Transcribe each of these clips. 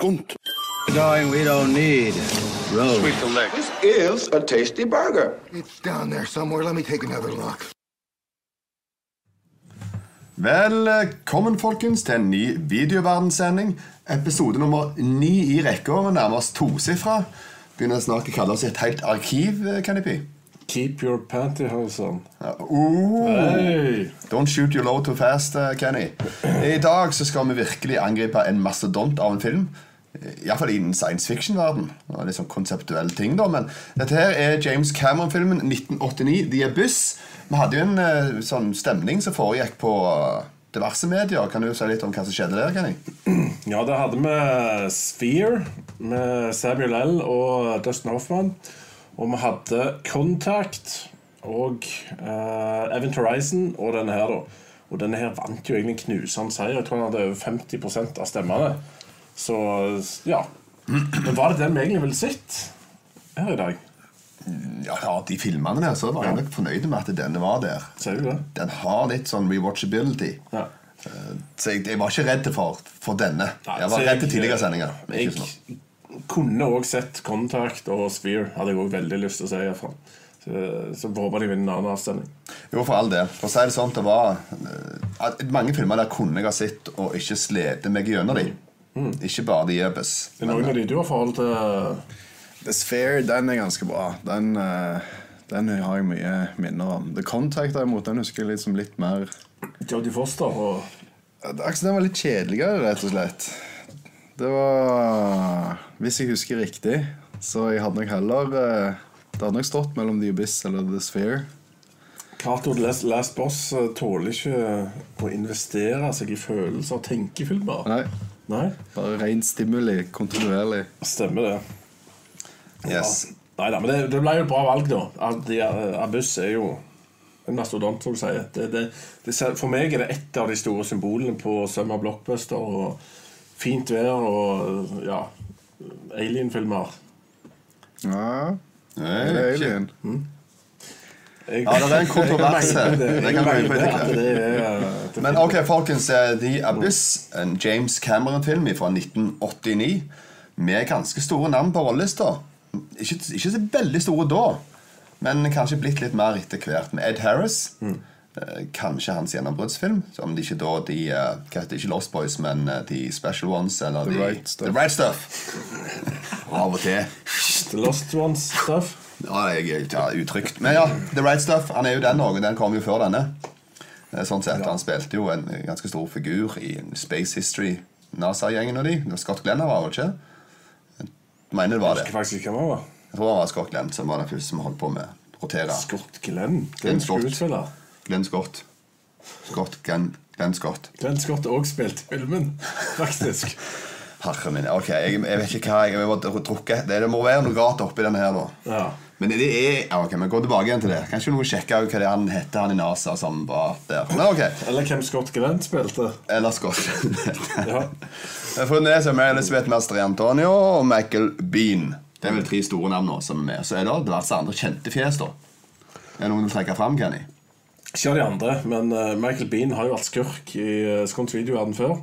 skunt. Darling, we don't need roads. This is a tasty burger. It's down there somewhere. Let me take another look. Velkommen, folkens, til en ny videoverdenssending. Episode nummer ni i rekka. Vi nærmer oss tosifra. Begynner snart å kalle oss et helt arkiv, kan det bli. Keep your pantyhose on. Ja. Oh, Hey. don't shoot your low too fast, eh, Kenny. I dag så skal vi virkelig angripe en mastodont av en film. Iallfall innen science fiction-verden. Er Litt sånn konseptuelle ting, da. Men dette her er James Cameron-filmen 1989, The Abyss. Vi hadde jo en eh, sånn stemning som foregikk på eh, diverse medier. Kan du si litt om hva som skjedde der, Kenny? Ja, det hadde vi Sphere med Samuel L. og Dustin Hoffman. Og vi hadde Contact og uh, Event Horizon og denne her, da. Og denne her vant jo egentlig en knusende seier. Jeg tror han hadde over 50% av stemmene. Så ja. Men var det den vi egentlig ville sett her i dag? Ja, ja, de filmene der, så var jeg nok fornøyd med at denne var der. Ser du det? Den har litt sånn rewatchability. Ja. Så jeg, jeg var ikke redd for, for denne. Nei, jeg var redd til tidligere sendinger. men ikke sånn. Jeg kunne òg sett Contact og Sphere. Hadde jeg òg veldig lyst til å se. Herfra. Så, så håper de vinner en annen avstemning. Jo, for all del. For å si det sånn, det var eh, Mange filmer der kunne jeg ha sett og ikke slitt meg gjennom dem. Mm. Ikke bare The Abyss. Er det noen av de du har forhold til? The Sphere, den er ganske bra. Den, eh, den har jeg mye minner om. The Contact derimot, den husker jeg litt som litt mer Jodie Foster og Altså, Den var litt kjedeligere, rett og slett. Det var Hvis jeg husker riktig, så jeg hadde nok heller eh, Det hadde nok stått mellom The Abyss eller The Sphere. Cato Last, Last Boss eh, tåler ikke å investere seg i følelser og tenkefilmer. Nei, Nei? bare ren stimuli kontinuerlig. Stemmer det. Yes. Nei da, men det, det ble jo et bra valg, da. De- eh, er jo en mastodont, som du sier. Det, det, det, for meg er det et av de store symbolene på Summer Blockbuster. Og fint vær og ja, alien-filmer. Ja, det er alien. Jeg- Ja, det er en kontrovers her. Er eh, Men ok, folkens. eh, The Abyss, en James Cameron-film fra 1989 med ganske store navn på rollelista. Ikke, ikke så veldig store da, men kanskje blitt litt mer etter hvert. Med Ed Harris. Eh, Kanskje hans gjennombruddsfilm. Om det ikke da de eh, Hva heter? Ikke Lost Boys, men eh, The Special Ones. Eller The the Right Stuff. The Right Stuff. Av og til. The Lost Ones-stuff. Ja, jeg ja, utrygt. Men ja, The Right Stuff han er jo den òg, den kom jo før denne. Sånn sett, Han spilte jo en ganske stor figur i Space History, NASA-gjengen og de. Scott Glenn var, det ikke? Jeg mener det var Jeg det. husker faktisk ikke hvem var. Jeg tror han var Scott Glenn som var den første som holdt på med å rotere. Scott Glenn. Glenn skuespiller. Glenn Scott. Scott Glenn, Glenn Scott. Glenn Scott òg spilt filmen, faktisk. Herre min. Ok, jeg, jeg vet ikke hva jeg, jeg må drukke. Det, det må være noe rart oppi denne her, da. Ja. Men det er ja, ok, Vi går tilbake igjen til det. Kanskje noen sjekke hva det han heter, han i NASA som var der. Men okay. Eller hvem Scott Glenn spilte. Eller Scott. Ja. Funnet det er Elisabeth Mester Antonio og Michael Bean. Det er vel tre store navn nå som er med. Så er det diverse andre kjente fjes, da. Er det noen du vil trekke fram, Kenny? Ikke av de andre, men uh, Michael Bean har jo vært skurk i uh, Skåns videoverden før.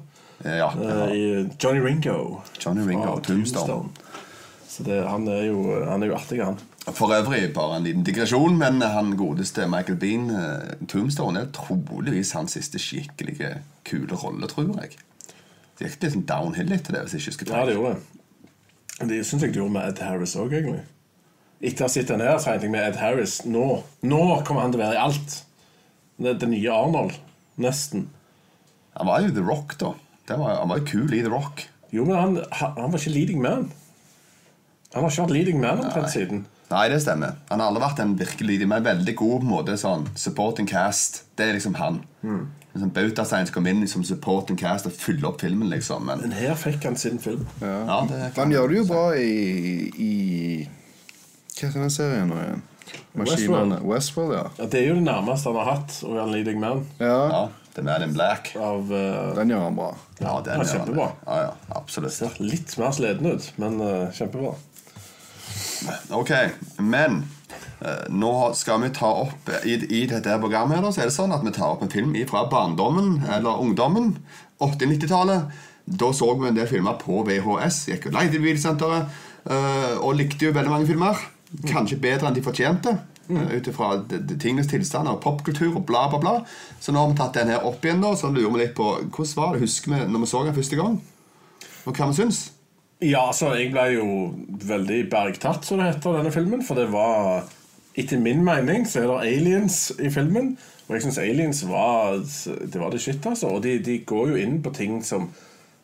Ja, Ja. uh, I Johnny Ringo. Johnny Ringo, Tombstone. Tombstone. Så det, han, er jo, han er jo artig, han. For øvrig bare en liten digresjon, men han godeste Michael Bean, eh, Tombstone, er troligvis hans siste skikkelige kule rolle, tror jeg. Det gikk litt sånn downhill etter det, hvis jeg ikke husker Ja, det gjorde det. Det syns jeg det gjorde med Ed Harris òg, egentlig. Etter å ha sett den her, så jeg med Ed Harris Nå nå kommer han til å være i alt. Det, det nye Arnold. Nesten. Han var jo The Rock, da. Det var, han var jo kul i The Rock. Jo, men han, han han var ikke leading man. Han har ikke vært leading man omtrent siden. Nei, det stemmer. Han har aldri vært en virkelig men veldig god på en måte sånn supporting cast. Det er liksom han. Mm. Sånn Bautastein som kom inn som supporting cast og fylle opp filmen, liksom. Men Men her fikk han sin film. ja, det Han gjør det jo bra i, i Hva heter den serien nå igjen? Maskinene. Westworld, ja. Ja, det er jo det nærmeste han har hatt å være en leading man. ja. Ja, The Man in Black. Av uh, Den gjør han bra. Ja, den Ja, gjør han. kjempebra. Ja, ja, absolutt. Ser litt mer sliten ut, men uh, kjempebra. Ok, men eh, nå skal vi ta opp i, I dette programmet her så er det sånn at vi tar opp en film fra barndommen eller ungdommen. 80-90-tallet. Da så vi en del filmer på VHS. Gikk og leide i bilsenteret. eh, og likte jo veldig mange filmer. Kanskje bedre enn de fortjente. Mm. Ut ifra tingenes tilstand og popkultur og bla, bla, bla. Så nå har vi tatt den her opp igjen, da, så lurer vi litt på hvordan var det Husker vi når vi så den første gang? Og hva vi syns? Ja, altså, jeg ble jo veldig bergtatt, som det heter, denne filmen. For det var Etter min mening så er det aliens i filmen. Og jeg syns aliens var Det var det shit, altså. Og de, de går jo inn på ting som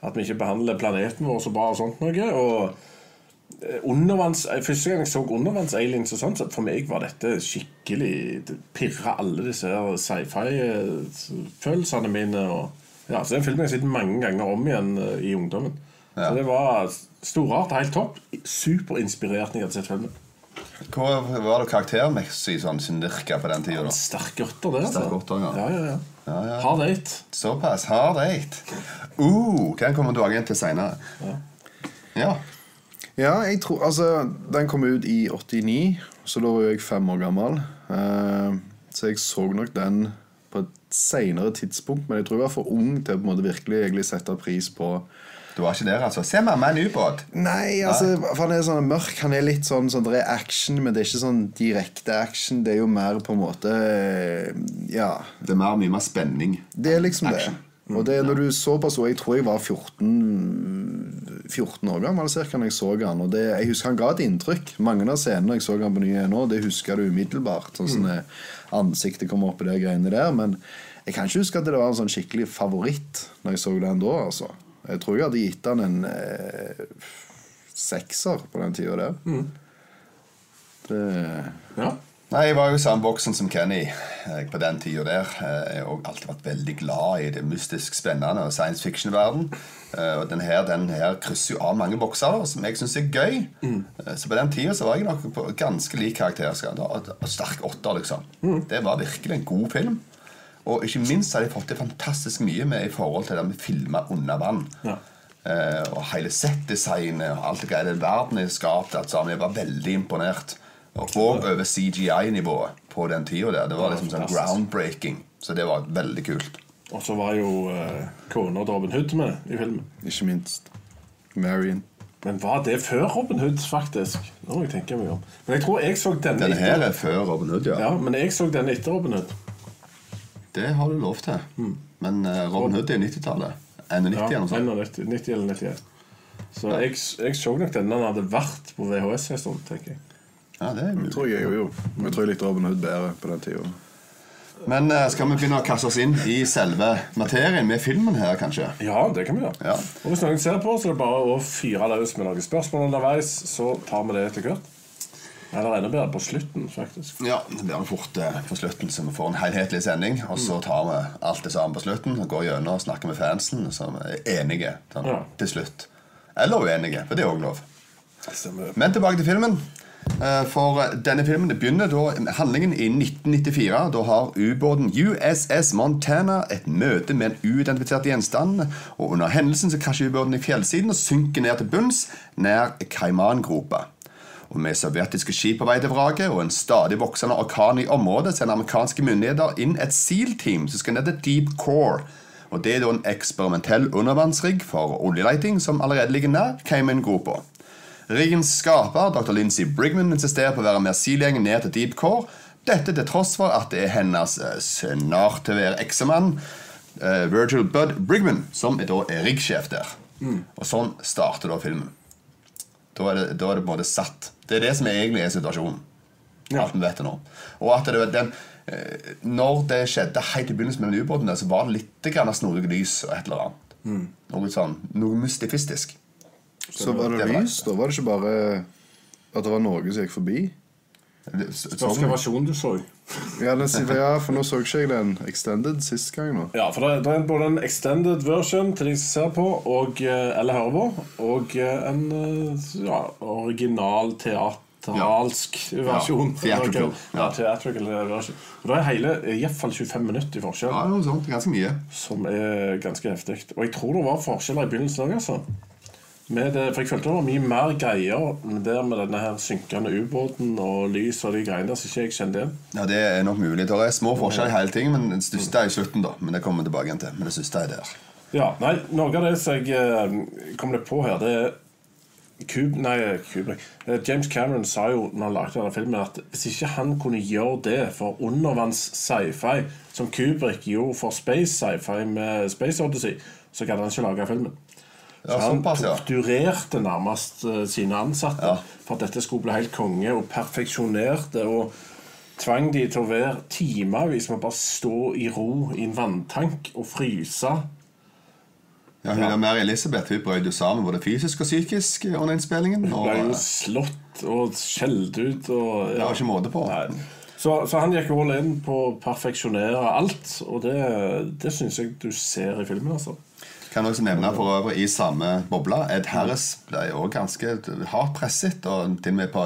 at vi ikke behandler planeten vår så bra og sånt noe. Og eh, Første gang jeg så undervanns-aliens, og sånt, så for meg var dette skikkelig Det pirra alle disse sci-fi-følelsene mine. Og, ja, så det er en film jeg har sett mange ganger om igjen eh, i ungdommen. Ja. Så det var storart, helt topp. Superinspirert når jeg hadde sett filmen. Hva var det karaktermessig sånn cirka på den tida? Ja, Sterk rotter, det. altså. Sterk rotter, ja. ja, ja, ja. Ja, ja. Hard date. Såpass. Hard eight. Uh, den kommer dagen tilbake til seinere. Ja. Ja, jeg tror Altså, den kom ut i 89, så da var jeg fem år gammel. Uh, så jeg så nok den på et seinere tidspunkt, men jeg tror jeg var for ung til å på en måte virkelig egentlig sette pris på Du var ikke der, altså? Se, mamma, en ubåt! Nei, altså, for han er sånn mørk. Han er litt sånn, sånn Det er action, men det er ikke sånn direkte action. Det er jo mer på en måte eh, Ja. Det er mer, mye mer spenning. Det er liksom Action. det. Og det er når du så på så Jeg tror jeg var 14 14 år gammel cirka når jeg så han Og det, jeg husker han ga et inntrykk. Mange av scenene jeg så han på nye nå, det husker du umiddelbart. Sånn som det ansiktet kom opp i de greiene der. Men jeg kan ikke huske at det var en sånn skikkelig favoritt når jeg så den da. altså Jeg tror jeg hadde gitt han en eh, sekser på den tida der. Det Ja. Nei, Jeg var jo i samme boksen som Kenny eh, på den tida der. Eh, Jeg har alltid vært veldig glad i det mystisk spennende og science fiction-verden. Eh, Og den her, den her krysser jo av mange bokser da, som jeg syns er gøy. Eh, Så på den tida var jeg nok på ganske lik karakter. Sterk åtter, liksom. Det var virkelig en god film. Og ikke minst har de fått til fantastisk mye med i forhold til det med filmer under vann. Ja. Eh, og hele settdesignet og alt det greia den verden er skapt Altså, vi Jeg var veldig imponert. Og over CGI-nivået på den tida der. Det var liksom sånn groundbreaking. Så det var veldig kult. Og så var jo uh, kona til Robin Hood med i filmen. Ikke minst Marion. Men var det før Robin Hood, faktisk? Nå må jeg tenke meg om. Men jeg tror jeg så denne Denne her etter. er før Robin Hood, ja. Ja, men jeg så denne etter Robin Hood. Det har du lov til. Men eh, Robin Hood er 90-tallet. 91 Ja, eller noe sånt. 90 eller 91. Så jeg, jeg så nok denne den hadde vært på VHS en stund, tenker jeg. Ja, det er mulig. Tror jeg jo. Jeg tror jeg likte Robin Hood bedre på den tida. Men eh, skal vi begynne å kaste oss inn i selve materien med filmen her, kanskje? Ja, det kan vi gjøre. Ja. Og hvis noen ser på, så er det bare å fyre løs med noen spørsmål underveis, så tar vi det etter hvert. Eller enda bedre på slutten, faktisk. Ja, det blir nok fort eh, på slutten, så vi får en helhetlig sending. Og så tar vi alt det sammen på slutten og går gjennom og snakker med fansen som er enige sånn, Ja. til slutt. Eller uenige, for det er òg lov. Stemmer. Men tilbake til filmen. Eh, For denne filmen det begynner da handlingen i 1994. Da har ubåten USS Montana et møte med en uidentifisert gjenstand. Og under hendelsen så krasjer ubåten i fjellsiden og synker ned til bunns nær Cayman-gropa. Og Med sovjetiske skip på vei til vraket og en stadig voksende orkan i området sender amerikanske myndigheter inn et SEAL-team som skal ned til Deep Core. Og Det er da en eksperimentell undervannsrigg for oljeleting som allerede ligger nær Cayman-gropa. Riggens skaper, dr. Lindsey Brigman, insisterer på å være med SEAL-gjengen ned til Deep Core. Dette til tross for at det er hennes eh, snart til å være eksemann, eh, Virgil Bud Brigman, som er da er riggsjef der. Og sånn starter da filmen. Da er, det, da er det på en måte satt. Det er det som egentlig er situasjonen. Ja. Alt vi vet nå. Og at det, den, eh, når det skjedde helt i begynnelsen med den ubåten, så var det litt snodig lys og et eller annet. Noe sånn, noe mystifistisk. Så var det det lys. Da var det ikke bare at det var noe som gikk forbi. Det- Spørs hvilken versjon du så. Ja, ja, for nå så ikke jeg den extended sist gang. nå Ja, for det, det er både en extended version til de som ser på, og, eh, eller hører på, og eh, en eh, ja, original teatralsk versjon. theatrical, Ja, ja. theatrical version. Og da er hele iallfall 25 minutter i forskjell, Ja, noe sånt. Ganske mye. som er ganske heftig. Og jeg tror det var forskjeller i begynnelsen òg, altså. Med det, for jeg følte det var mye mer greier der med denne her synkende ubåten og lys og de greiene der som ikke jeg kjente igjen. Ja, Det er nok mulig. Det er små forskjeller i hele ting, men den største er i slutten. da Men det kommer vi tilbake igjen til. Men det største er der. Ja, nei, Noe av det som jeg eh, kom litt på her, det er Kub, nei, Kubrick. Eh, James Cameron sa jo når han lagde denne filmen at hvis ikke han kunne gjøre det for undervanns sci-fi, som Kubrick gjorde for space sci-fi med Space Odyssey, så kan han ikke lage filmen. Ja, Så han såpass, ja. torturerte nærmest eh, sine ansatte Ja. for at dette skulle bli helt konge, og perfeksjonerte og tvang de til å være timevis med bare stå i ro i en vanntank og fryse. Ja, hun ja. Mary Elizabeth hun brøt jo sammen både fysisk og psykisk under innspillingen. Hun ble jo slått og skjelt ut. Og, det var ikke måte på. Så, så han gikk all in på å perfeksjonere alt, og det, det syns jeg du ser i filmen. altså. Kan også nevne for øvrig i samme boble Ed Harris ble òg ganske hardt presset. Og til og med på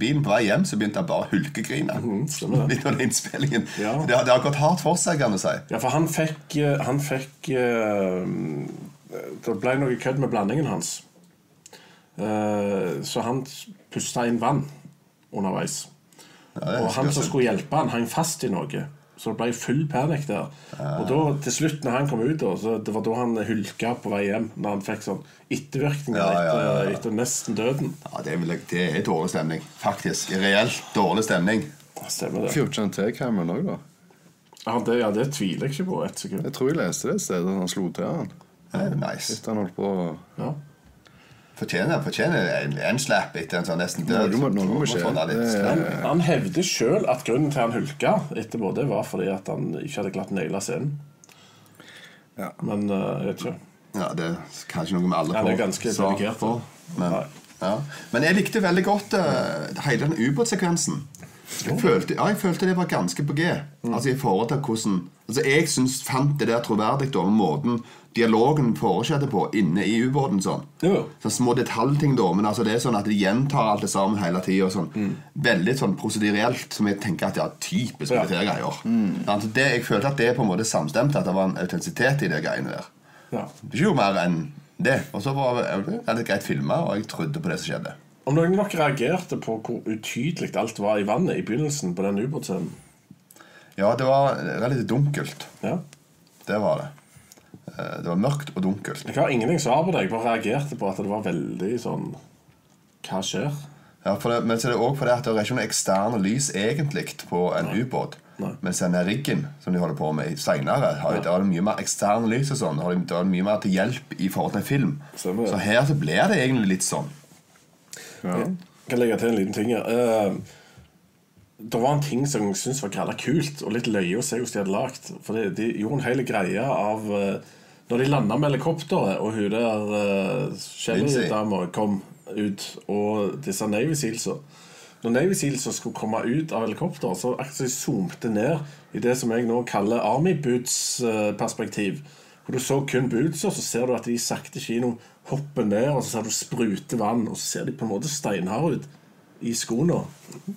bilen på vei hjem så begynte han bare å hulkegrine. Mm, litt under innspillingen. Ja. Det, har, det har gått hardt for seg, kan du si. Ja, for han fikk, eh, han fikk eh, Det ble noe kødd med blandingen hans. Eh, så han pusta inn vann underveis. Ja, Og han som skulle hjelpe han hang fast i noe. Så det ble full panikk der. Og da, til slutt, når han kom ut, da, så det var da han hulka på vei hjem. Når han fikk sånn ettervirkninger Ja, ja, ja, ja. Etter, etter nesten døden. Ja, det, er, det er dårlig stemning. Faktisk. Reelt dårlig stemning. Stemmer det. Fjorten T Cameron òg, da. Ja, det. Ja, det tviler jeg ikke på Et sekund. Jeg tror jeg leste det stedet han slo til han. Er nice. Etter han holdt på å- Ja. Fortjener, fortjener en, en slapp etter en sånn nesten død. Noe må- noe må skje. Han, han hevder sjøl at grunnen til han hulka etterpå, det var fordi at han ikke hadde glatt naile scenen. Ja. Men eh, jeg vet ikke. Ja, det er kanskje noe vi alle Han er får ganske svar dedikert, på. Men, ja. Men jeg likte veldig godt uh, hele den ubåtsekvensen. Jeg følte, ja, jeg følte det var ganske på G. Mm. Altså i forhold til hvordan Altså Jeg synes, fant det der troverdig over måten dialogen foregår på inne i ubåten. sånn Ja. Så Små detaljting, da, men altså det er sånn at de gjentar alt det sammen hele tida. Sånn. Veldig sånn prosedyrielt, som jeg tenker at ja, typisk Mm. Ja. militærgreier. Altså, det- Jeg følte at det på en måte samstemte, at det var en autentisitet i de greiene der. Ja. Ikke jo mer enn det. Og så var det veldig greit filma, og jeg trodde på det som skjedde. Om noen nok reagerte på hvor utydelig alt var i vannet i begynnelsen på den ubåtscenen? Ja, det var relativt dunkelt. Ja. Det var det. Eh, Det var mørkt og dunkelt. Jeg har ingenting svar på det. Jeg bare reagerte på at det var veldig sånn Hva skjer? Ja, det, men så er det også fordi at det er ikke noe eksterne lys egentlig på en ubåt. Mens denne riggen som de holder på med senere, har, er det mye mer eksterne lys og sånn. Har de- det mye mer til hjelp i forhold til en film. Stemmer. Så her så blir det egentlig litt sånn. Jeg kan legge til en liten ting her. Uh, det var en ting som jeg syntes var gralla kult, og litt løye å se hvordan de hadde lagd. For de, de gjorde en hel greie av eh, Når de landa med helikopteret, og hun der Lindsay. Shelly-dama kom ut, og disse Navy Sealsa Når Navy Sealsa skulle komme ut av helikopteret, så akkurat zoomte ned i det som jeg nå kaller Army Boots-perspektiv. Hvor du så kun bootsa, så ser du at de i sakte kino hopper ned, og så ser du sprute vann, og så ser de på en måte steinharde ut i skoene.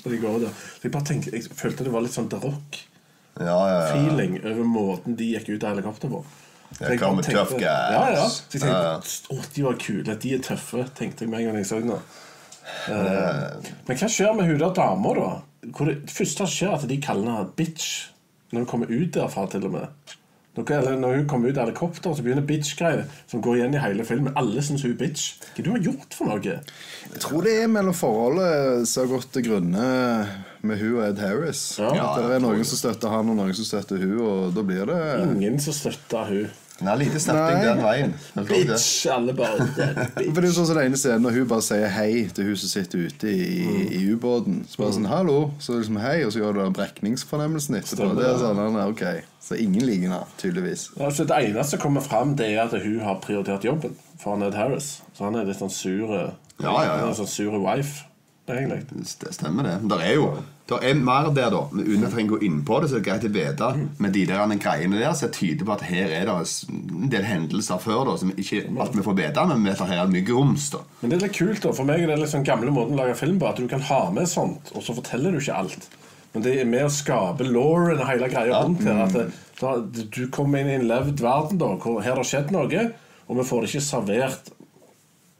de går der. Så jeg bare tenkte, jeg følte det var litt sånn The Rock-feeling Ja, ja, ja. over måten de gikk ut av helikopteret på. Jeg bare tenkte- tough guys. Ja, ja. Så jeg tenkte, Å, de var kule, de er tøffe, tenkte jeg med en gang jeg så den. Eh, men hva skjer med hun der dama, da? Hvor det, første skjer, er at de kaller henne bitch. Når hun kommer ut derfra, til og med. Når, når hun kommer ut av helikopteret, så begynner bitch-greier som går igjen i hele filmen. Alle syns hun er bitch. Hva du har gjort for noe? Jeg tror det er mellom forholdet som har gått til grunne med hun og Ed Harris. Ja. at det er noen som støtter han, og noen som støtter hun, og da blir det Ingen som støtter hun. Har lite støtting Nei. den veien. Bitch! Alle bare For det er sånn som den ene scenen Når hun bare sier hei til hun som sitter ute i, i ubåten. Så bare sånn 'hallo', så liksom hei, og så gjør du den brekningsfornemmelsen etterpå. Stemmer. Det er sånn, han ok Så ingen liker henne, tydeligvis. Altså, det eneste som kommer fram, det er at hun har prioritert jobben for Ned Harris. Så han er litt sånn sur Ja, ja, ja. Sånn sure wife, egentlig. Det stemmer, det. Men det er jo det er mer der, da. Men uten at jeg går gå inn på det, så er det greit å vite med de der greiene der som tyder på at her er det en del hendelser før da, som ikke alt vi får vite, men vi vet at her er mye grums. da. Men det er litt kult, da. For meg er det litt sånn gamle måten å lage film på. At du kan ha med sånt, og så forteller du ikke alt. Men det er med å skape lauren og hele greia rundt her. At det, da, du kommer inn i en levd verden da, hvor her har skjedd noe, og vi får det ikke servert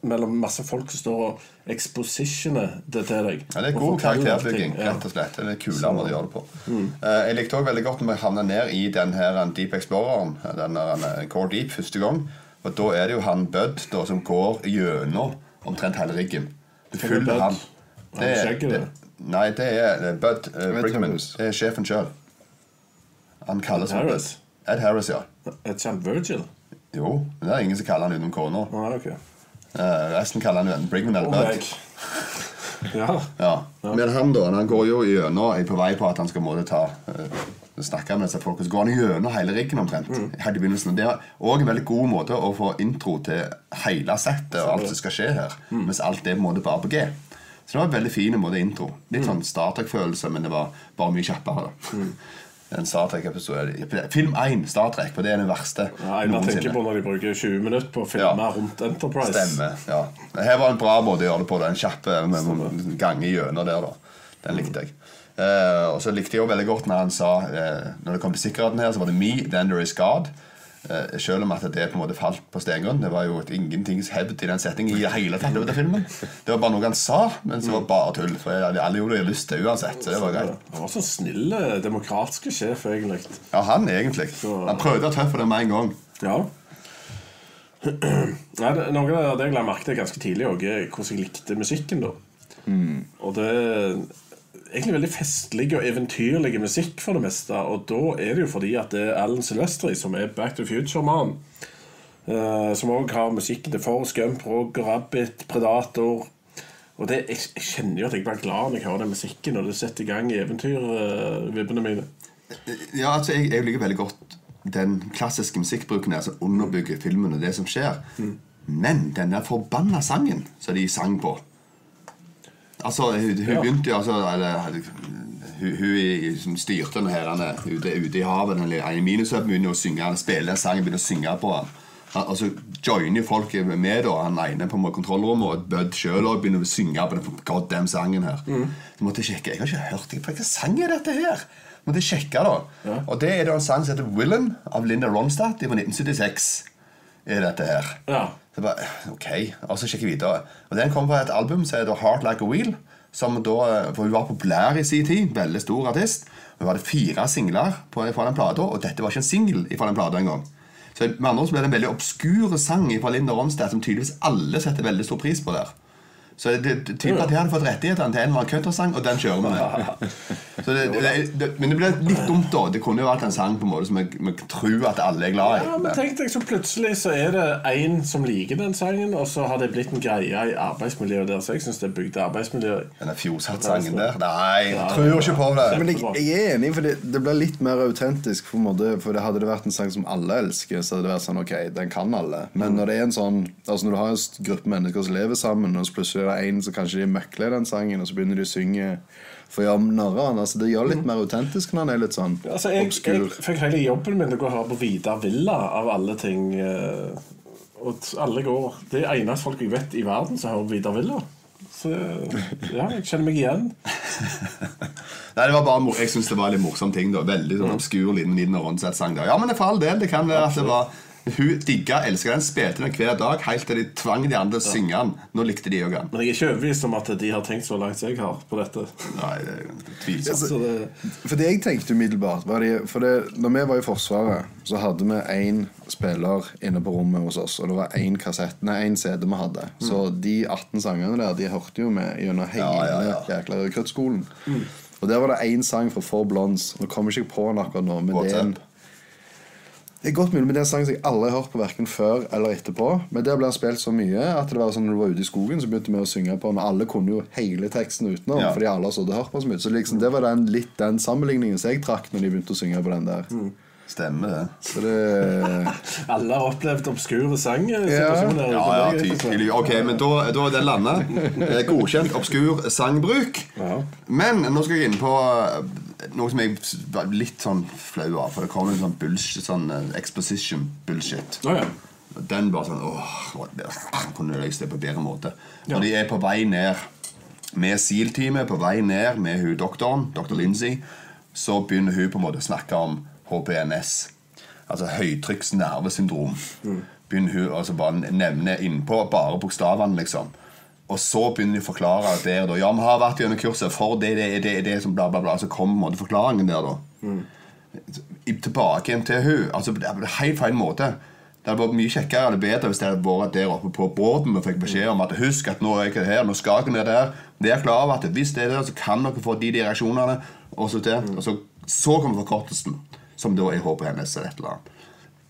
mellom masse folk som står og expositioner det til deg. Ja, det er god karakterbygging, rett og slett. Det er kulere måte å gjøre det på. Eh, jeg likte også veldig godt når vi havna ned i den her Deep Exploreren, den der eh, Core Deep, første gang. Og da er det jo han Bud da, som går gjennom omtrent hele riggen. Du er følger han. Det er, det, det? nei, det er Bud uh, Brigman. Det er sjefen sjøl. Han kalles Ed Harris? Ed Harris, ja. Er ikke han Virgil? Jo, men det er ingen som kaller han utenom kona. Ah, ok. Eh, resten kaller han jo enten Brigman eller Og Ja. Ja. Men han da, han går jo gjennom er på vei på at han skal måtte ta uh, snakke med disse folk, Så går han gjennom hele riggen omtrent. Helt i begynnelsen. Det er òg en veldig god måte å få intro til hele settet og alt som skal skje her. Mens alt er på en måte bare på G. Så det var en veldig fin måte intro. Litt sånn Star Trek-følelse, men det var bare mye kjappere. da En Star Trek-episode Film 1, Star Trek, for det er den verste Ja, Einar tenker på når de bruker 20 minutter på å filme Ja. rundt Enterprise. Stemmer. ja Her var en bra måte å gjøre det på. En kjapp med med gange gjennom der. da Den likte jeg. Uh, og så likte jeg jo veldig godt når han sa uh, Når det kom til sikkerheten her, så var det me, then there is God. Eh, selv om at det på en måte falt på stengrunn. Det var jo et ingentings hevd i den settingen i hele tatt av filmen. Det var bare noe han sa, men så var det bare tull. For alle gjorde det de lyst til uansett. Så det var greit. Han var så snill, demokratiske sjef, egentlig. Ja, han egentlig. Han prøvde å tøffe det med en gang. Ja. Nei, det, noe av det jeg la merke til ganske tidlig, er hvordan jeg likte musikken. da Og det egentlig veldig festlig og eventyrlig musikk for det meste. Og da er det jo fordi at det er Alan Silvestri, som er Back to Future-mannen, uh, som òg har musikken til Forrest Gump, Roger Rabbit, Predator. Og det, jeg, jeg kjenner jo at jeg blir glad når jeg hører den musikken, og det setter i gang eventyrvibbene mine. Ja, altså, jeg, jeg liker veldig godt den klassiske musikkbruken her som underbygger filmen og det som skjer. Men den der forbanna sangen som de sang på Altså, Hun, hun Ja. begynte jo altså eller, Hun, hun som styrte den her han er ute, ute i havet den ene minusøpen minusøp begynner å synge Han spiller den sangen, begynner å synge på den. Han, og så joiner jo folk med, da. Han ene på kontrollrommet, og Bud sjøl begynner å synge på den goddam sangen her. Så måtte jeg sjekke. Jeg har ikke hørt det. Hvilken sang er dette her? Måtte jeg sjekke da Og det er da en sang som heter 'Willem' av Linda Ronstadt fra 1976. Er dette her Ja. Så jeg bare, ok, og så sjekker jeg videre. Og den kom fra et album som heter Heart Like a Wheel Som da, for hun var populær i sin tid Veldig stor artist. Hun hadde fire singler på, fra den plata Og dette var ikke en single fra den plata engang. Så med andre ble det en veldig obskur sang Fra Linda Ronstad Som tydeligvis alle setter veldig stor pris på der Så det, det tyder på at jeg hadde fått rettighetene til en eller annen country-sang Og den kjører vi med så det, det, det, Men det ble litt dumt da Det kunne jo vært en sang på en måte Som jeg, jeg tror at alle er glad i Ja, men tenk deg så Plutselig så er det en som liker den sangen, og så har det blitt en greie i arbeidsmiljøet der. Så jeg syns det er bygd arbeidsmiljøet. Denne fjoshatt-sangen der Nei, jeg tror ikke på det Men jeg, jeg er enig, for det, det blir litt mer autentisk. For, måte, for det Hadde det vært en sang som alle elsker, så hadde det vært sånn Ok, den kan alle. Men når det er en sånn Altså når du har en gruppe mennesker som lever sammen, og så plutselig er en som kanskje de møkler den sangen, og så begynner de å synge for narr. Altså, det gjør litt mer autentisk når han er litt sånn Altså, jeg, obskur. jeg fikk hele jobben min til å gå og høre på Vidar Villa, av alle ting. eh, Og alle går Det er eneste folk jeg vet i verden som hører Vidar Villa. Så ja, jeg kjenner meg igjen. Nei, det var bare, Jeg synes det var en litt morsom ting. da Veldig sånn obskur liten Nina Rondseth-sang. da. Ja, men for all del, det kan være at det var Hun digga, elska den, spilte den hver dag helt til de tvang de andre til å synge den. Nå likte de òg den. Men jeg er ikke overbevist om at de har tenkt så langt som jeg har på dette. Nei, det er tvilsomt. Så det, For det jeg tenkte umiddelbart var det, For det, når vi var i Forsvaret, så hadde vi én spiller inne på rommet hos oss. Og det var én kassett, nei, én CD vi hadde. Så de 18 sangene der De hørte jo med gjennom hele Ja, ja, ja. jækla rekruttskolen. Og der var det én sang fra Four Blondes. Nå kommer jeg ikke på den akkurat nå. Men det er en. Det er godt mulig, men det er en sang som jeg aldri har hørt på Hverken før eller etterpå. Men der ble han spilt så mye at det var sånn når du var ute i skogen, så begynte vi å synge på den. alle kunne jo hele teksten utenom, Ja. fordi alle hadde hørt på så mye. Så liksom, det var den, litt den sammenligningen som jeg trakk når de begynte å synge på den der. Stemmer det. Så det alle har opplevd obskure sanger. Ja. Ja, ja, tydelig. Ok, men da, da er den landa. Eh, Godkjent obskur sangbruk. Ja. Men nå skal jeg inn på eh, noe som jeg var litt sånn flau av. For det kom en sånn bullshit, sånn eh, exposition bullshit. Oh, ja. Den bare sånn åh, det kunne løst det på bedre måte. Når de er på vei ned med SEAL-teamet, på vei ned med hun doktoren, dr. Lindsay, så begynner hun på en måte å snakke om HPNS. Altså høytrykksnervesyndrom. begynner hun altså bare nevne innpå bare bokstavene, liksom. Og så begynner de å forklare der da. Ja, vi har vært gjennom kurset for det, det, det, det som bla, bla, bla. Så kommer forklaringen der, da. Mm. Tilbake igjen til hun Altså, det er helt feil måte. Det hadde vært mye kjekkere eller bedre hvis det hadde vært der oppe på båten og fikk beskjed om at husk at nå er jeg her, nå skal dere ned der. Er jeg klar over at hvis det er der, så kan dere få de de reaksjonene. Og så, til, og så, så kommer forkortelsen, som da er håpet hennes eller et eller annet.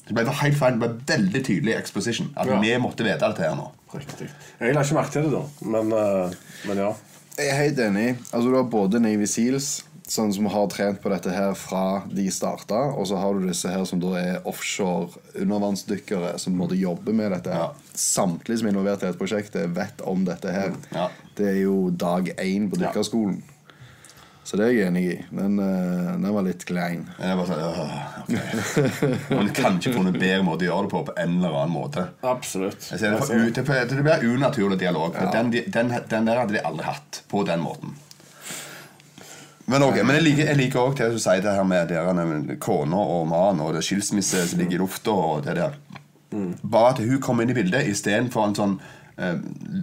Det ble helt feil. Det ble veldig tydelig exposition. At Ja. vi måtte vite dette her nå. Riktig. Jeg la ikke merke til det, da. Men, eh, men ja. Jeg er helt enig. Altså Du har både Navy Seals, sånn som har trent på dette her fra de starta, og så har du disse her som da er offshore undervannsdykkere som måtte jobbe med dette. her Ja. Samtlige som er involvert i dette prosjektet, vet om dette her. Ja. Det er jo dag én på dykkerskolen. Så det er jeg enig i. Den, uh, den var litt klein. Jeg bare sånn, «Åh, Man Men kan ikke funnet bedre måte å gjøre det på på en eller annen måte. Absolutt. Jeg ser det, for, Altså, ut- det, det blir unaturlig dialog. Ja. den, den, den der hadde de aldri hatt på den måten. Men ok, men jeg liker, jeg liker også det du sier det her med dere kona og mannen og det skilsmisse som ligger i lufta. der. Bare at hun kommer inn i bildet istedenfor en sånn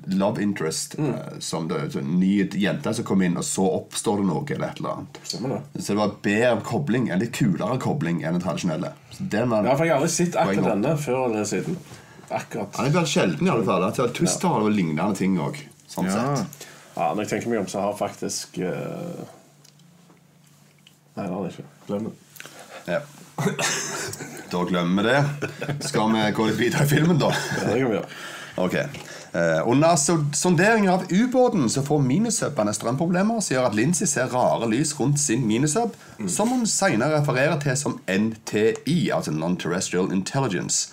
love interest. Mm. som det, så en ny jente som kommer inn, og så oppstår det noe eller et eller annet. Det. Så det var bedre kobling, en litt kulere kobling enn den tradisjonelle. Den Ja, for jeg har aldri sett akkurat denne før eller siden. Akkurat. Han er bare sjelden i alle fall. At Twister har vel lignende ting òg. Sånn Ja. sett. Ja, Når jeg tenker meg om, så har faktisk uh... Nei, det har jeg ikke. Glem det. Ja. Da glemmer vi det. Skal vi gå litt videre i filmen, da? Ja, det kan vi gjøre. Ok. Eh, under sonderingen av ubåten så får minisubene strømproblemer som gjør at Lindsay ser rare lys rundt sin minisub, som hun senere refererer til som NTI, altså Non-Terrestrial Intelligence.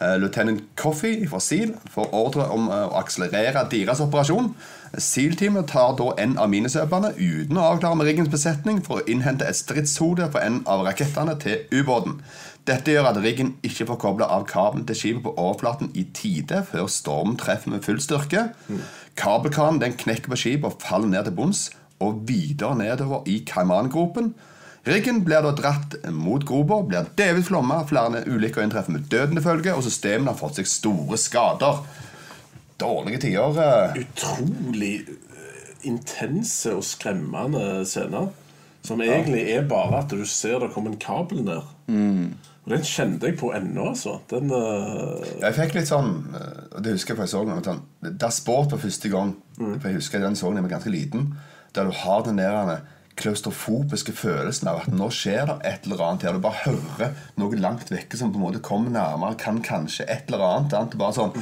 Eh, Lieutenant Coffey fra SEAL får ordre om eh, å akselerere deres operasjon. SEAL-teamet tar da en av minisubene uten å avklare med riggens besetning for å innhente et stridshode for en av rakettene til ubåten. Dette gjør at riggen ikke får kobla av kabelen til skipet på overflaten i tide før stormen treffer med full styrke. Kabelkranen den knekker på skipet og faller ned til bunns og videre nedover i Cayman-gropen. Riggen blir da dratt mot gropa, blir delvis flomma, flere ulykker inntreffer med døden til følge, og systemene har fått seg store skader. Dårlige tider. eh. Utrolig eh, intense og skremmende scener. Som egentlig er bare at du ser det kommer en kabel ned. Og den kjente jeg på ennå, altså. Den uh... Jeg fikk litt sånn eh, og Det husker jeg for jeg så den sånn, Da sport på første gang. For jeg husker den så jeg var ganske liten. Der du har den der klaustrofobiske følelsen av at nå skjer det et eller annet her. Du bare hører noe langt vekke som på en måte kommer nærmere, kan kanskje et eller annet. annet. Bare sånn,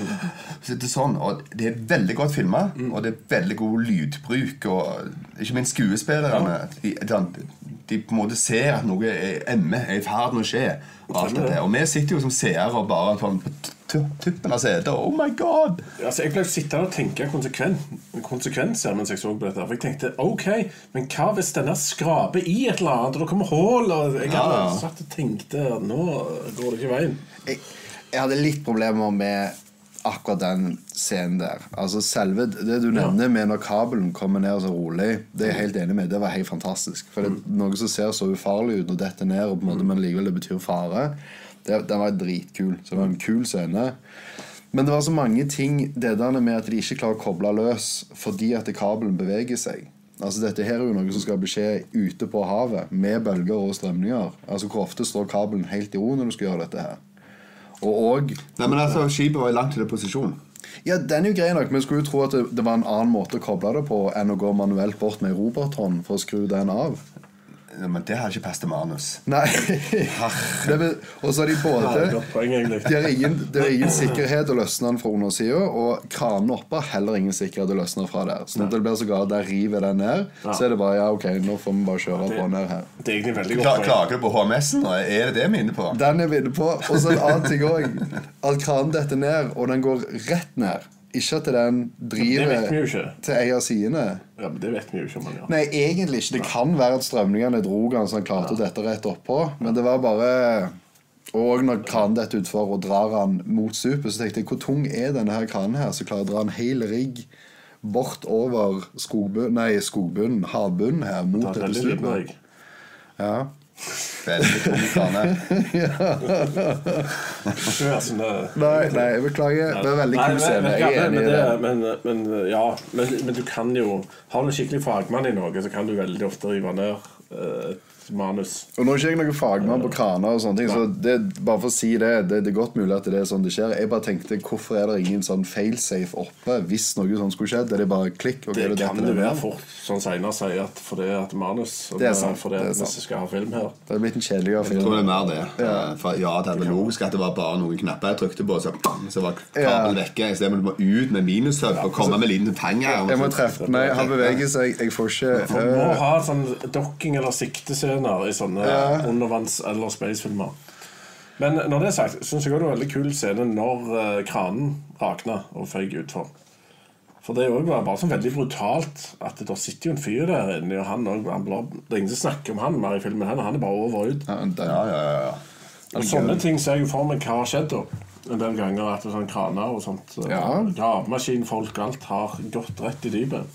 så det er sånn, og det er veldig godt filma, og det er veldig god lydbruk. Og ikke minst skuespillerne. De, de, på en måte ser at noe er, emme er i ferd med å skje. Og, alt dette. og vi sitter jo som seere og bare tu- tuppen av setet. Oh my god! Altså, Jeg ble sittende og tenke konsekven, konsekvenser mens jeg så på dette. For jeg tenkte ok, men hva hvis denne skraper i et eller annet, og det kommer hull? Og jeg Ja, hadde ja. satt og tenkte nå går det ikke veien. jeg, jeg hadde litt problemer med akkurat den scenen der. Altså selve Det du nevner med når kabelen kommer ned så rolig, det er jeg helt enig med. Det var helt fantastisk. For det er noe som ser så ufarlig ut når dette ned, og på en måte, men likevel det betyr fare, den var dritkul. Så det var en kul scene. Men det var så mange ting det der med at de ikke klarer å koble løs fordi at kabelen beveger seg. Altså Dette her er jo noe som skal skje ute på havet, med bølger og strømninger. Altså Hvor ofte står kabelen helt i ro når du skal gjøre dette her? Og, og Nei, men altså, Skipet var i langt til posisjon. Ja, den er jo grei nok, men skulle jo tro at det, det var en annen måte å koble det på enn å gå manuelt bort med ei robothånd for å skru den av. Ja, Men det har ikke passet manus. Nei. Og så har de både er de har ingen, Det er ingen sikkerhet å løsne den fra undersida, og kranene oppe har heller ingen sikkerhet å løsne fra der. Så når det blir så galt der river den ned, så er det bare ja, ok, nå får vi bare kjøre på ned her. Det er egentlig veldig godt klager du på HMS-en? Er det det vi er inne på? Den er vi inne på. Og så en annen ting òg. At kranen detter ned, og den går rett ned. Ikke at den driver til ei av sidene. Ja, men Det vet vi jo ikke om han gjør. Nei, egentlig ikke. Det kan være at strømningene dro han så han klarte å dette rett oppå, men det var bare Og når kranen detter utfor og drar han mot stupet, så tenkte jeg hvor tung er denne her kranen her som klarer å dra en hel rigg bort over skogbunn, nei, skogbunnen, havbunnen her, mot Det dette rigg. Ja. Veldig sånn det- Nei, nei, jeg beklager. Det er veldig kul scene. Jeg er enig i men det. Men, men, ja, men, men du kan jo Har du en skikkelig fagmann i noe, så kan du veldig ofte rive ned eh, et manus. Og Nå er ikke jeg noen fagmann på kraner, og sånne ting Så det, bare for å si det, det Det er godt mulig at det er sånn det skjer. Jeg bare tenkte, Hvorfor er det ingen sånn failsafe oppe hvis noe sånt skulle skjedd? Er det bare klikk? Det du kan det være fort sånn senere sier at fordi at manus og Det er sant, Fordi det er at sant. vi skal ha film her. Det er blitt en kjedeligere Jeg tror det er mer det. Ja, For ja, det er logisk at det var bare noen knapper jeg trykte på, så, så var kabelen vekke. I stedet må du må ut med minushub og komme med liten penger. Jeg må treffe meg. han beveger seg. Jeg får ikke For Du må ha sånn dokking- eller siktescener i sånne undervanns- eller spacefilmer. Men når det er sagt, syns jeg også det var veldig kul scene når eh, kranen rakna og føyk utfor. For det er jo bare sånn veldig brutalt at det sitter jo en fyr der inne, og han blar, Det er ingen som snakker om han mer i filmen. Han, han er bare over og ut. ja, Ja, ja, ja, ja. Og sånne ting ser jeg jo for meg hva har skjedd da. En del ganger at sånn kraner og sånt. eh, Ja. Gravemaskinfolk alt har gått rett i dypet.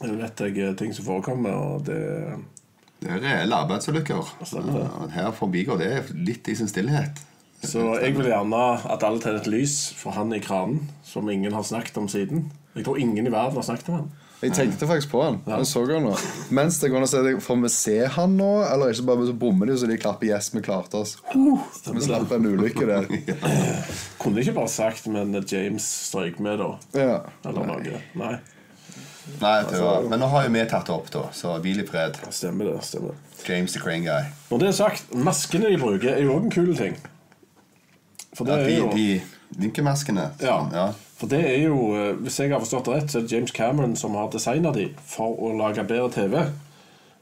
Det vet jeg er ting som forekommer, og det Det er reelle arbeidsulykker. Ja, Her forbigår det litt i sin stillhet. Så jeg vil gjerne at alle tenner et lys for han i kranen, som ingen har snakket om siden. Jeg tror ingen i verden har snakket om han. Jeg tenkte faktisk på han. Jeg så han nå. Mens det går an å se Får vi se han nå, eller ikke bare så bommer de så de klapper 'yes, vi klarte oss'? Vi slapp en ulykke der. Kunne ikke bare sagt, men James strøyk med, da. Ja. Eller noe. Nei, Nei, det var, Men nå har jo vi tatt det opp, da, så hvil i fred. stemmer det. stemmer det. James the Crane Guy. Når det er sagt, maskene de bruker, er jo òg en kul ting. For det Ja, er de, jo de vinkemaskene. Ja. ja. For det er jo, eh, hvis jeg har forstått det rett, så er det James Cameron som har designa de for å lage bedre TV.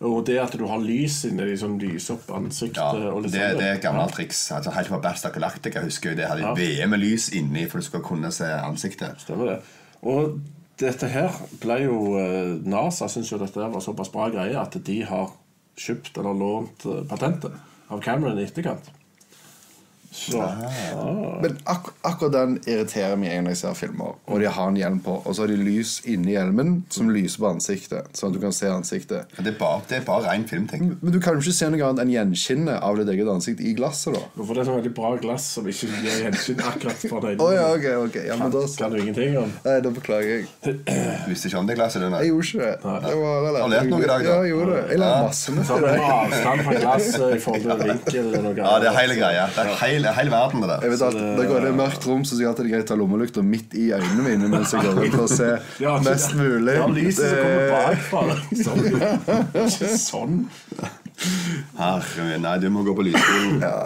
Og det at du har lys inni de som lyser opp ansiktet Ja, og litt det, sånn. det er et gammelt triks. Altså, helt fra Battlestar Galactica husker jeg det hadde Ja. VM med lys inni for du skulle kunne se ansiktet. Stemmer det. Og dette her ble jo eh, NASA syns jo dette var såpass bra greie at de har kjøpt eller lånt eh, patentet av Cameron i etterkant. Så Men ak akkurat den irriterer meg når jeg ser filmer. Og de har en hjelm på, og så har de lys inni hjelmen som lyser på ansiktet. Sånn at du kan se ansiktet. Det er bare, det er bare ren filmting. Men du kan jo ikke se noe annet enn gjenskinnet av ditt eget ansikt i glasset, da. For det er så veldig bra glass som ikke gir gjenskinn akkurat for deg. oh, ja, okay, okay. Ja, men da Kan du ingenting om? Nei, da beklager jeg. Du visste ikke om det glasset? Denne. Jeg gjorde ikke det. det var, Har lært noe i dag, da? Ja, jeg gjorde det. Jeg lærte Ja. masse Så det. er avstand fra glasset i forhold til vinkel og noe Ja, det er hele greia. Det er hele, hele verden, det der. Jeg vet alt, Da går det i mørkt rom, så sier jeg alltid det er greit å ha lommelykta midt i øynene mine mens jeg går rundt for å se Ja, mest mulig. Ja, lyset som kommer bakfra. Sånn. Ikke sånn. Herre min, nei, du må gå på lysskolen. Ja?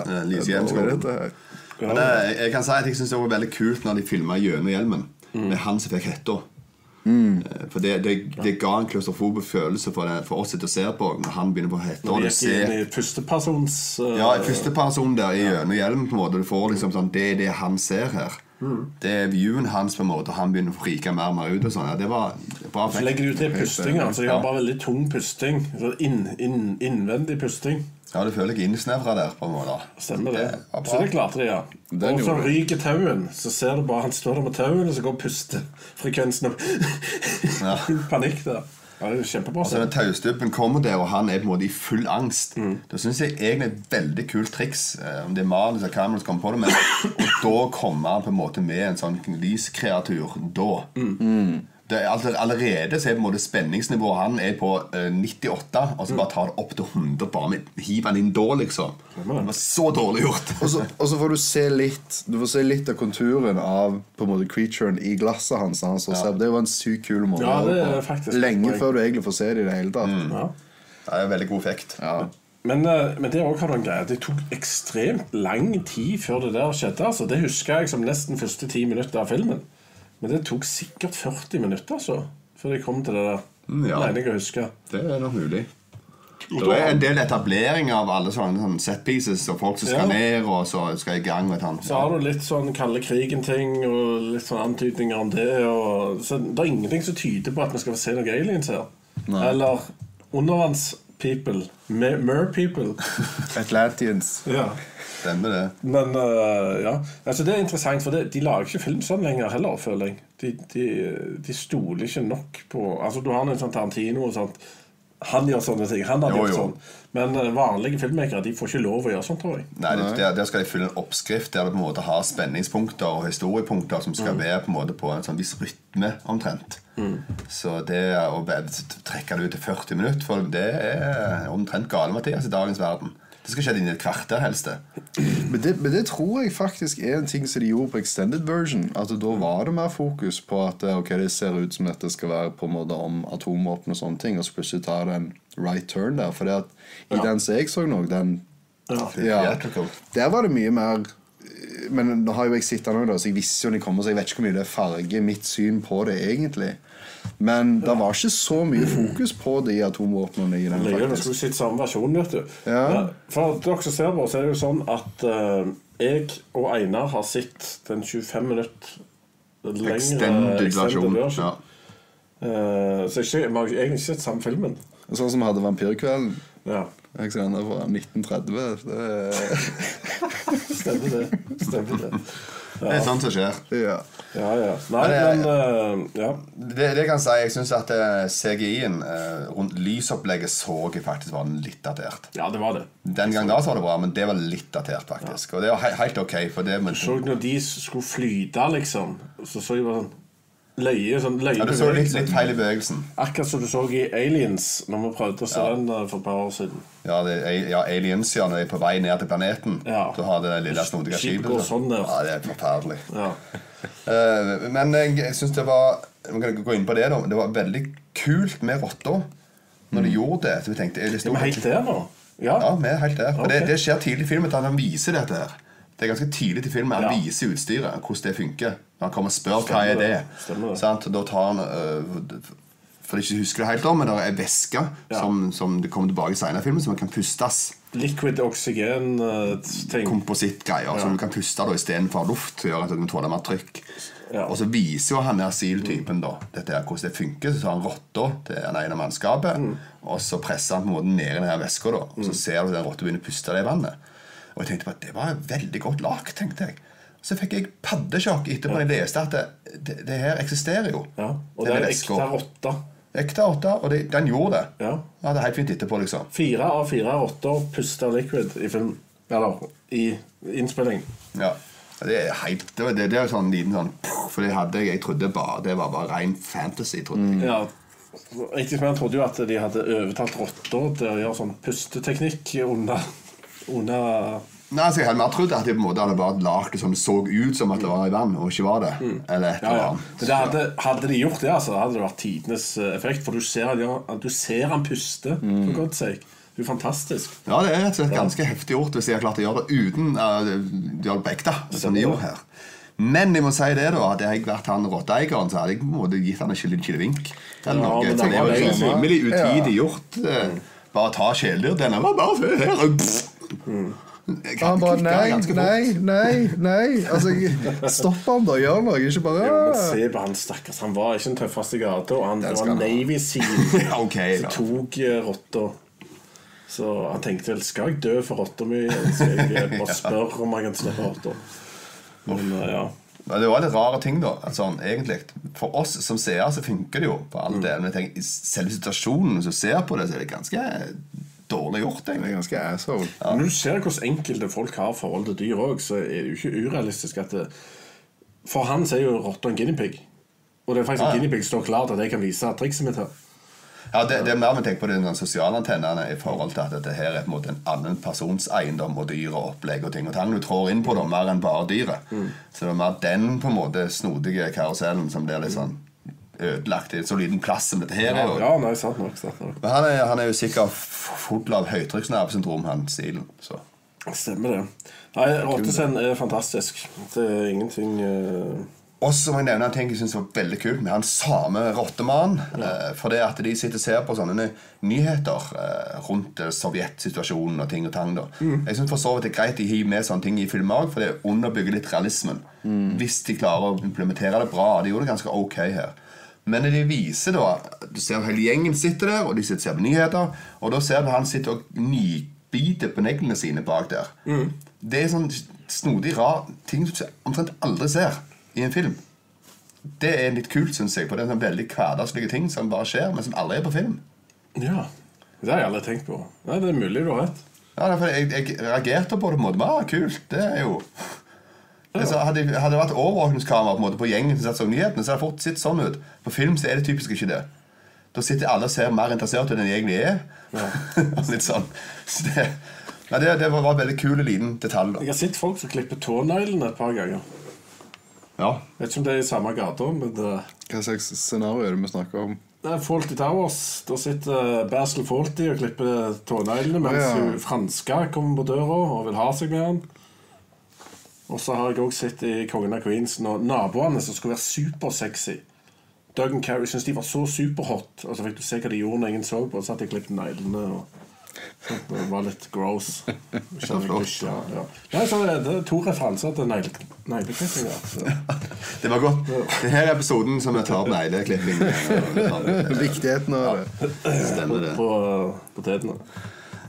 Men det, jeg kan si at jeg synes det var veldig kult når de filma gjennom hjelmen. Mm. Med han som fikk hetta. Eh, For det, det, det ga en klaustrofob følelse for, det, for oss som ser på når han begynner på hetta. Når du gikk inn i førstepersons uh, Ja, førsteperson første person der i gjennom hjelmen på en måte Du får liksom sånn Det er det han ser her. Mm. Det er viewen hans, på en måte og han begynner å frike mer og mer ut. og sånn ja, Det var bra. Så legger du til pusting. Altså, jeg har bare veldig tung pusting. Så inn, inn, innvendig pusting. Ja, du føler deg innsnevra der. på en måte Stemmer det. Det. Så det klarte de, ja. Den Og så ryker tauen. Så ser du bare han står der med tauen, og så går pustefrekvensen opp. Ja. Panikk der. Ja, det er kjempebra. Så når taustubben kommer der, og han er på en måte i full angst Mm. Da syns jeg egentlig et veldig kult triks. eh, Om det er manus eller Cameron som kommer på det, men og da kommer han på en måte med en sånn lyskreatur. Da. Mm. Det er altså, allerede så er på en måte spenningsnivået Han er på eh, 98, og så bare tar det opp til 100. Bare med hiver han inn da, liksom. Det var så dårlig gjort. Og så, og så får du se litt Du får se litt av konturen av på en måte creaturen i glasset hans. Han ser. Det var en sykt kul måte. Ja, det er faktisk Lenge før du egentlig får se det i det hele tatt. Ja. Det er en veldig god effekt. Ja. Men, eh, men det også har du en greie Det tok ekstremt lang tid før det der skjedde. Altså. Det husker jeg som nesten første ti minutter av filmen. Men det tok sikkert 40 minutter altså, før de kom til det der. Mm, ja. Mener jeg å huske. Det er nok mulig. Det er en del etablering av alle sånne, sånne set pieces og folk som skal Ja. ned og så skal i gang med. Så har du litt sånn kalde krigen-ting og litt sånn antydninger om det. Og, så det er ingenting som tyder på at vi skal få se noen aliens her. Eller undervanns-people. Mer-people. Atlantians. ja. Stemmer det. Men uh, ja, altså det er interessant, for det, de lager ikke film sånn lenger heller, føler jeg. De, de, de stoler ikke nok på Altså Du har en sånn Tarantino og sånt. han gjør sånne ting. Han hadde Jo, gjort jo. sånn. Men uh, vanlige filmmakere de får ikke lov å gjøre sånt, tror jeg. Nei, det- der, der skal de fylle en oppskrift der det på en måte har spenningspunkter og historiepunkter som skal være på en måte på en sånn viss rytme, omtrent. Så det å trekke det ut til 40 minutter, for det er omtrent gale, Mathias, i dagens verden. Det skal skje inn i et kvarter, helst. det. Men det, men det tror jeg faktisk er en ting som de gjorde på extended version. At da var det mer fokus på at eh, ok, det ser ut som dette skal være på en måte om atomvåpen og sånne ting, og så plutselig tar det en right turn der. For at i den som jeg så nå, den ja. Der var det mye mer Men nå har jo jeg sett den òg, så jeg visste jo den kommer, så jeg vet ikke hvor mye det farger mitt syn på det egentlig. Men det var ikke så mye fokus på de atomvåpnene i den. faktisk Det skulle sett samme versjon, vet du. Ja. For dere som ser på, så er det jo sånn at uh, jeg og Einar har sett den 25 minutter lengre Extended versjon. Ja. Uh, så vi har egentlig ikke sett samme filmen. Sånn som hadde Vampyrkvelden. Ja, Jeg enda fra 1930. Det er, stemmer det. Stemmer det. Det er sånt som skjer. ja. Ja, ja. Nei, Men det- men uh, Ja. Det, det kan jeg si, jeg syns at eh, CGI-en eh, rundt lysopplegget så jeg faktisk var litt datert. ja, det var det. Den gang da så var det bra, men det var litt datert, faktisk. Og det var he helt ok. For det, men, Så når de skulle flyte, liksom, så så jeg bare sånn Løye, sånn løye ja, du så litt, litt feil i bevegelsen. Akkurat som du så i Aliens, når vi prøvde å se den eh, for et par år siden. Ja, det, ja Aliens ja, når de er på vei ned til planeten. Ja. Du har det lille snodige Skipet Skip sånn der. Ja, det er forferdelig. Ja. uh, men jeg, jeg syns det var Vi kan gå inn på det da Det var veldig kult med rotta når de gjorde det. Så vi tenkte, er det Er men helt der nå? Ja. Ja, vi er helt der. Okay. det, det skjer tidlig i filmen at han viser dette her. Det er ganske tidlig til filmen. Han Ja. viser utstyret, hvordan det funker. Han kommer og spør hva er det. Stemmer? Og da tar han øh, For jeg ikke husker det helt om, men det er væske Ja. som, som det kommer tilbake senere i filmen, som kan pustes. Liquid oksygen-ting. Komposittgreier. Som du kan puste da istedenfor luft. Gjør at du kan tåle mer trykk. Ja. Og så viser jo han asyltypen da dette her, hvordan det funker. Så tar han rotta til den ene mannskapet, Mm. og så presser han på en måte ned i den her væska. Og så ser du den rotta begynner å puste det i vannet. Og jeg tenkte på at det var veldig godt lagd, tenkte jeg. Så fikk jeg paddesjokk etterpå jeg leste at det, det, det her eksisterer jo. Ja. Og det er ekte rotte. Ekte rotte, og det, den gjorde det. Ja. Ja, det er helt fint etterpå, liksom. Fire av fire rotter puster liquid i film. Eller i innspilling. Ja. Det er helt Det, det, det er sånn liten sånn For det hadde jeg Jeg trodde bare det var bare ren fantasy. trodde jeg. Ja. Enkeltmenn trodde jo at de hadde overtalt rotter til å gjøre sånn pusteteknikk under, under Nei, altså Jeg hadde mer trodd at de på en måte hadde bare lagd det som det så ut som at det var i vann, og ikke var det. Eller et Ja, eller ja. annet. Men det hadde, hadde de gjort det, altså, hadde det vært tidenes eh, effekt. For du ser, at du ser han puste, for godt sake. Det er jo fantastisk. Ja, det er rett og slett ganske heftig gjort hvis de har klart å gjøre det uten uh, de har det på ekte, som de gjorde her. Men jeg må si det da hadde jeg vært han rotteeieren, så hadde jeg på en måte gitt han en. Eller Ja, noe. det For det er var jo rimelig utidig gjort. Uh, Bare ta kjæledyr. Denne var bare før her. Pff. Han bare nei, nei, nei. nei Altså, Stopp han, da. Gjør noe. Ikke bare «Ah». se på han stakkars. Han var ikke den tøffeste i gata. og Han var han. Navy Seal okay, ok, som tok eh, rotta. Så han tenkte vel skal jeg dø for rotta mi? Så jeg eh, bare spørre om jeg kan slippe rotta? Men eh, ja. Men det var litt rare ting, da. Altså, egentlig. For oss som seere så funker det jo på all del. Men jeg tenker, i selve situasjonen, hvis du ser på det, så er det ganske dårlig gjort. Det er ganske asshole. Ja. Når du ser hvordan enkelte folk har forhold til dyr òg, så er det jo ikke urealistisk at det, For han så er jo rotta en guinea pig. Og det er faktisk Ja, ja. en guinea pig står klar til at jeg kan vise trikset mitt her. Ja, det, det er mer vi tenker på de sosiale antennene i forhold til at dette her er på en måte en annen persons eiendom og dyr og opplegg og ting og tang. Du trår inn på det mer enn bare dyret. Så det er mer den på en måte snodige karusellen som blir litt sånn ødelagt i en så liten plass som dette her Ja. Ja, nei, sant nok. Sant nok. Men han er, han er jo sikkert full av høytrykksnervesyndrom, han silen. Så. Stemmer det. Nei, Rottescenen er fantastisk. Det er ingenting uh... Også må jeg nevne en ting jeg synes var veldig kult med han samme rottemannen. Eh, for det at de sitter og ser på sånne nyheter eh, rundt eh, sovjetsituasjonen og ting og tang. da Jeg synes for så vidt det er greit de hiver med sånne ting i film òg, for det underbygger litt realismen. Hvis de klarer å implementere det bra. De gjorde det ganske ok her. Men de viser da Du ser hele gjengen sitter der, og de sitter og ser på nyheter. Og da ser du han sitter og nybiter på neglene sine bak der. Det er sånn snodig, rar ting som du omtrent aldri ser i en film. Det er litt kult, syns jeg. For det er sånn veldig hverdagslige ting som bare skjer, men som aldri er på film. Ja. Det har jeg aldri tenkt på. Nei, det er mulig du har rett. Ja, jeg, jeg reagerte på det på en måte. Ah, kult, det er jo det er så, hadde, hadde det vært overvåkningskamera på, på gjengen som satt så nyhetene, så hadde det fort sett sånn ut. På film så er det typisk ikke det. Da sitter alle og ser mer interessert ut enn de egentlig er. Litt sånn. Så det, ja, det, det var, en veldig kul liten detalj. da Jeg har sett folk som klipper tåneglene et par ganger. Ja. Vet ikke om det er i samme gata, men det, Hva slags scenario er det vi snakker om? det er Fawlty Towers. Da sitter Basil Fawlty og klipper tåneglene mens Ja. hun franska kommer på døra og vil ha seg med han. Og så har jeg òg sett i Kongen av Queens når naboene som skulle være supersexy Doug and Carrie syntes de var så superhot, og så fikk du se hva de gjorde når ingen så på. Og så hadde de klippet neglene. og sånt, Det var litt gross. Så flott. Ja, ja. ja, så det, det er to referanser til negle- negleklipping. Ja. Det var godt. Denne episoden som vi tar opp negleklipping. Viktigheten av det. Stemmer det. På potetene.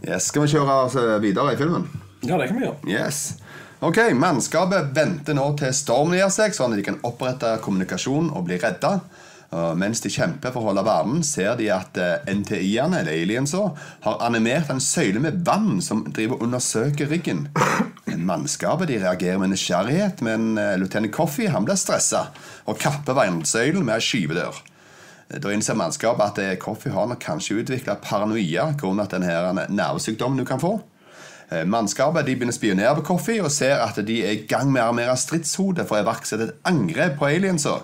Yes, skal vi kjøre oss videre i filmen? Ja, det kan vi gjøre. Yes. Ok, Mannskapet venter nå til stormen gir seg, sånn at de kan opprette kommunikasjon og bli redda. Mens de kjemper for å holde varmen, ser de at eh, NTI-ene, eller aliensa, har animert en søyle med vann som driver undersøker ryggen. Mannskapet de reagerer med nysgjerrighet, men eh, lieutenant Coffey han blir stressa og kapper vannsøylen med ei skyvedør. Da innser mannskapet at eh, Coffey har nok kanskje utvikla paranoia grunnet den her nervesykdommen du kan få. Eh, Mannskapet de begynner å spionere på Coffee og ser at de er i gang med å armere stridshodet for å iverksette et angrep på aliensa.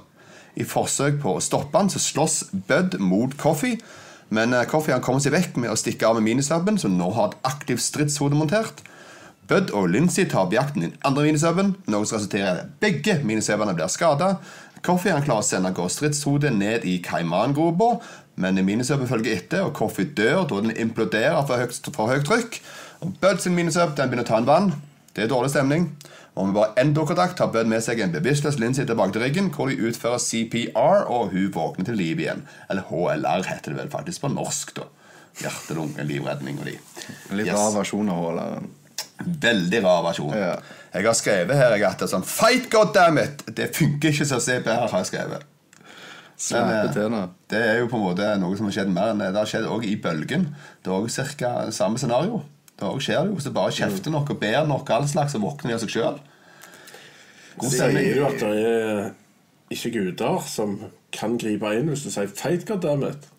I forsøk på å stoppe han så slåss Bud mot Coffee, men Coffee han kommer seg vekk med å stikke av med minisubben, som nå har et aktivt stridshode montert. Bud og Lindsay tar opp jakten i den andre minisubben, noe som resulterer i at begge minisubbene blir skada. Coffee han klarer å sende gå stridshodet ned i kaimangropa, men minisubben følger etter, og Coffee dør da den imploderer for høyt trykk. Og Bud sin minisub den begynner å ta en vann. Det er dårlig stemning. Og med bare én dukkertakt tar Bud med seg en bevisstløs Lindsay tilbake til riggen, hvor de utfører CPR, og hun våkner til liv igjen. Eller HLR heter det vel faktisk på norsk, da. Hjerte-lunge, livredning og de. Litt Yes. rar versjon av Haaland. Veldig rar versjon. Ja. Jeg har skrevet her jeg, at det er sånn Fight, goddammit! Det funker ikke som CPR, har jeg skrevet. Men, eh. Det er jo på en måte noe som har skjedd mer enn det Det har skjedd også i Bølgen. Det er òg cirka samme scenario. Det skjer det jo. du bare kjefter noe og ber noe all slags, og våkner de av seg sjøl. Sier jo at det er ikke guder som kan gripe inn hvis du sier 'feit goddammit'?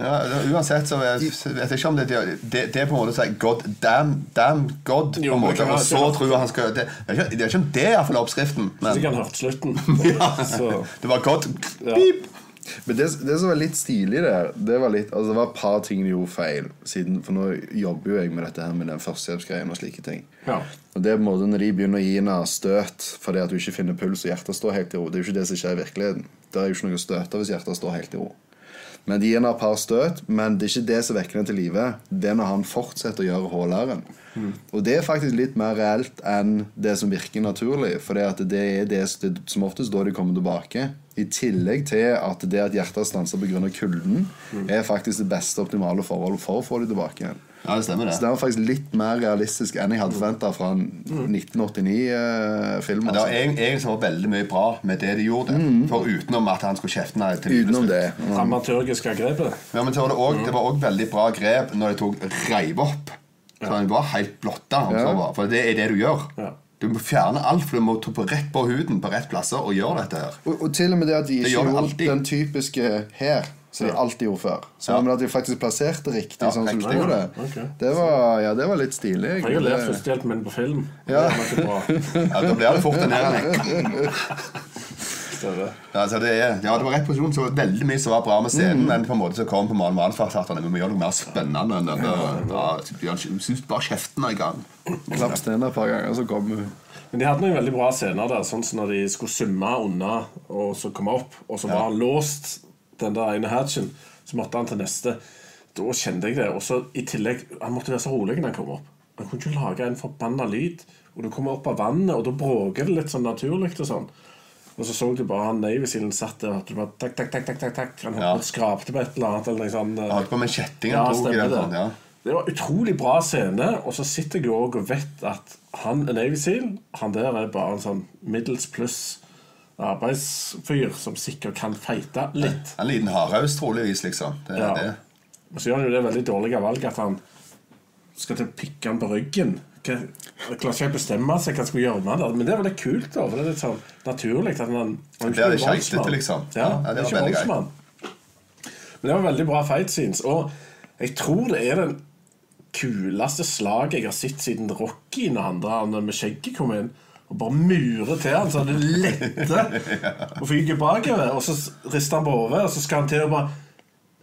Ja, uansett så vet vet jeg ikke om det Det, det er på en måte å si God damn, damn God. På Jo, en måte, og så tror han skal Det det er ikke, det er ikke om det er iallfall oppskriften. Så jeg Men kan hørt slutten. Så, det var God. ja. Men det, det som var litt stilig der, det var litt Altså det var et par ting de gjorde feil. Siden, for nå jobber jo jeg med dette her med den førstehjelpsgreien og slike ting. Ja. Og det er på en måte Når de begynner å gi henne støt fordi at du ikke finner puls og hjertet står helt i ro Det er jo ikke det som skjer i virkeligheten. Det er jo ikke noe å støte hvis hjertet står helt i ro. Men de gir ham et par støt, men det er ikke det som vekker ham til live. Det er når han fortsetter å gjøre hålæren. Mm. Og det er faktisk litt mer reelt enn det som virker naturlig. For det, at det er det som oftest da de kommer tilbake. I tillegg til at det at hjertet stanser pga. kulden, er faktisk det beste optimale forholdet for å få dem tilbake igjen. Ja, det stemmer, Så det. det var faktisk litt mer realistisk enn jeg hadde forventa fra en 1989-film. Men det var egentlig som var veldig mye bra med det de gjorde. For utenom at han skulle kjefte ned til Utenom det. Dramaturgiske grepet. Ja, men så var det, også, det var òg veldig bra grep når de tok reiv opp. Så han var helt blotta. Ja. For det er det du gjør. Ja. Du må fjerne alt, for du må ta på rett på huden på rett plasser og gjøre dette her. Og, og til og med det at de ikke det gjorde den typiske her, som de alltid gjorde før. Så Ja. men at de faktisk plasserte riktig, Ja, sånn som de gjorde det. Ok. Det var, ja, det var litt stilig. Jeg har lært førstehjelpen min på film. Ja. Det var ikke bra. Ja, Da blir det fort en. Stemmer. Ja, altså det, er, ja, det var rett posisjon, så veldig mye som var bra med scenen, men på en måte så kom på manusforfatterne. Vi må gjøre noe mer spennende enn denne. Ja, Bjørn syns bare kjeften er i gang. Klapp stenen et par ganger, så kom hun. Men de hadde noen veldig bra scener der, sånn som når de skulle summe unna og så komme opp, og så var han låst den der ene hatchen, så måtte han til neste. Da kjente jeg det. Og så i tillegg Han måtte være så rolig når han kom opp. Han kunne ikke lage en forbanna lyd. Og du kommer opp av vannet, og da bråker det litt sånn naturlig og sånn. Og så så du bare han Navy Sealen satt der og bare takk, takk, takk, takk, takk, takk. Han Ja. skrapte på et eller annet. Eller sånn, holdt på med kjettingen. Ja, stemmer det. ja. Det var utrolig bra scene, og så sitter jeg også og vet at han er Navy Seal. Han der er bare en sånn middels pluss arbeidsfyr som sikkert kan feite litt. En liten hardhaus, troligvis, liksom. Det er Ja. det. Og så gjør han jo det veldig dårlige valget at han skal til å pikke han på ryggen. Jeg klarer ikke helt bestemme seg hva han skal gjøre med det. Men det er veldig kult, da. For det er litt sånn naturlig at han, han Det er ikke voldsmann. liksom. Ja, Ja, det var ikke. Men det var veldig bra fight scenes. Og jeg tror det er den kuleste slaget jeg har sett siden Rocky når han der med skjegget kom inn. Og bare mure til han så det letter og fyker bakover. Og så rister han på hodet, og så skal han til og bare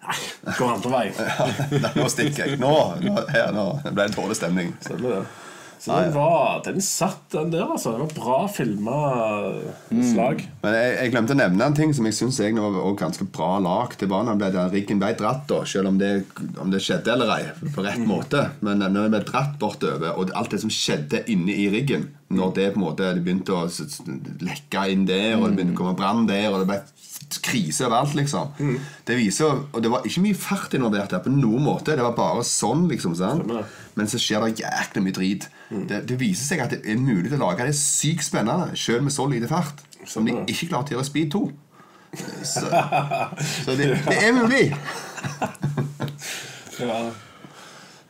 Nei, går andre vei. Ja, Nå stikker jeg. Nå, nå, her, nå ble det dårlig stemning. Stemmer det. Så den, var, den satt, den der, altså. Det var bra filma slag. Men jeg, jeg glemte å nevne en ting som jeg syns var ganske bra lagd. Det var når ble, riggen ble dratt, da, selv om det, om det skjedde eller ei. På rett måte. Men når den ble dratt bortover, og alt det som skjedde inne i riggen Når det på en måte det begynte å lekke inn der, og det begynte å komme brann der, og det ble krise overalt, liksom. Det viser, Og det var ikke mye fart involvert der på noen måte. Det var bare sånn, liksom. sant? Men så skjer det jæklig mye drit. Det, det viser seg at det er mulig å lage det sykt spennende selv med så lite fart. Som de ikke klarte å gjøre i Speed 2. Så, så det, det er mulig! Ja.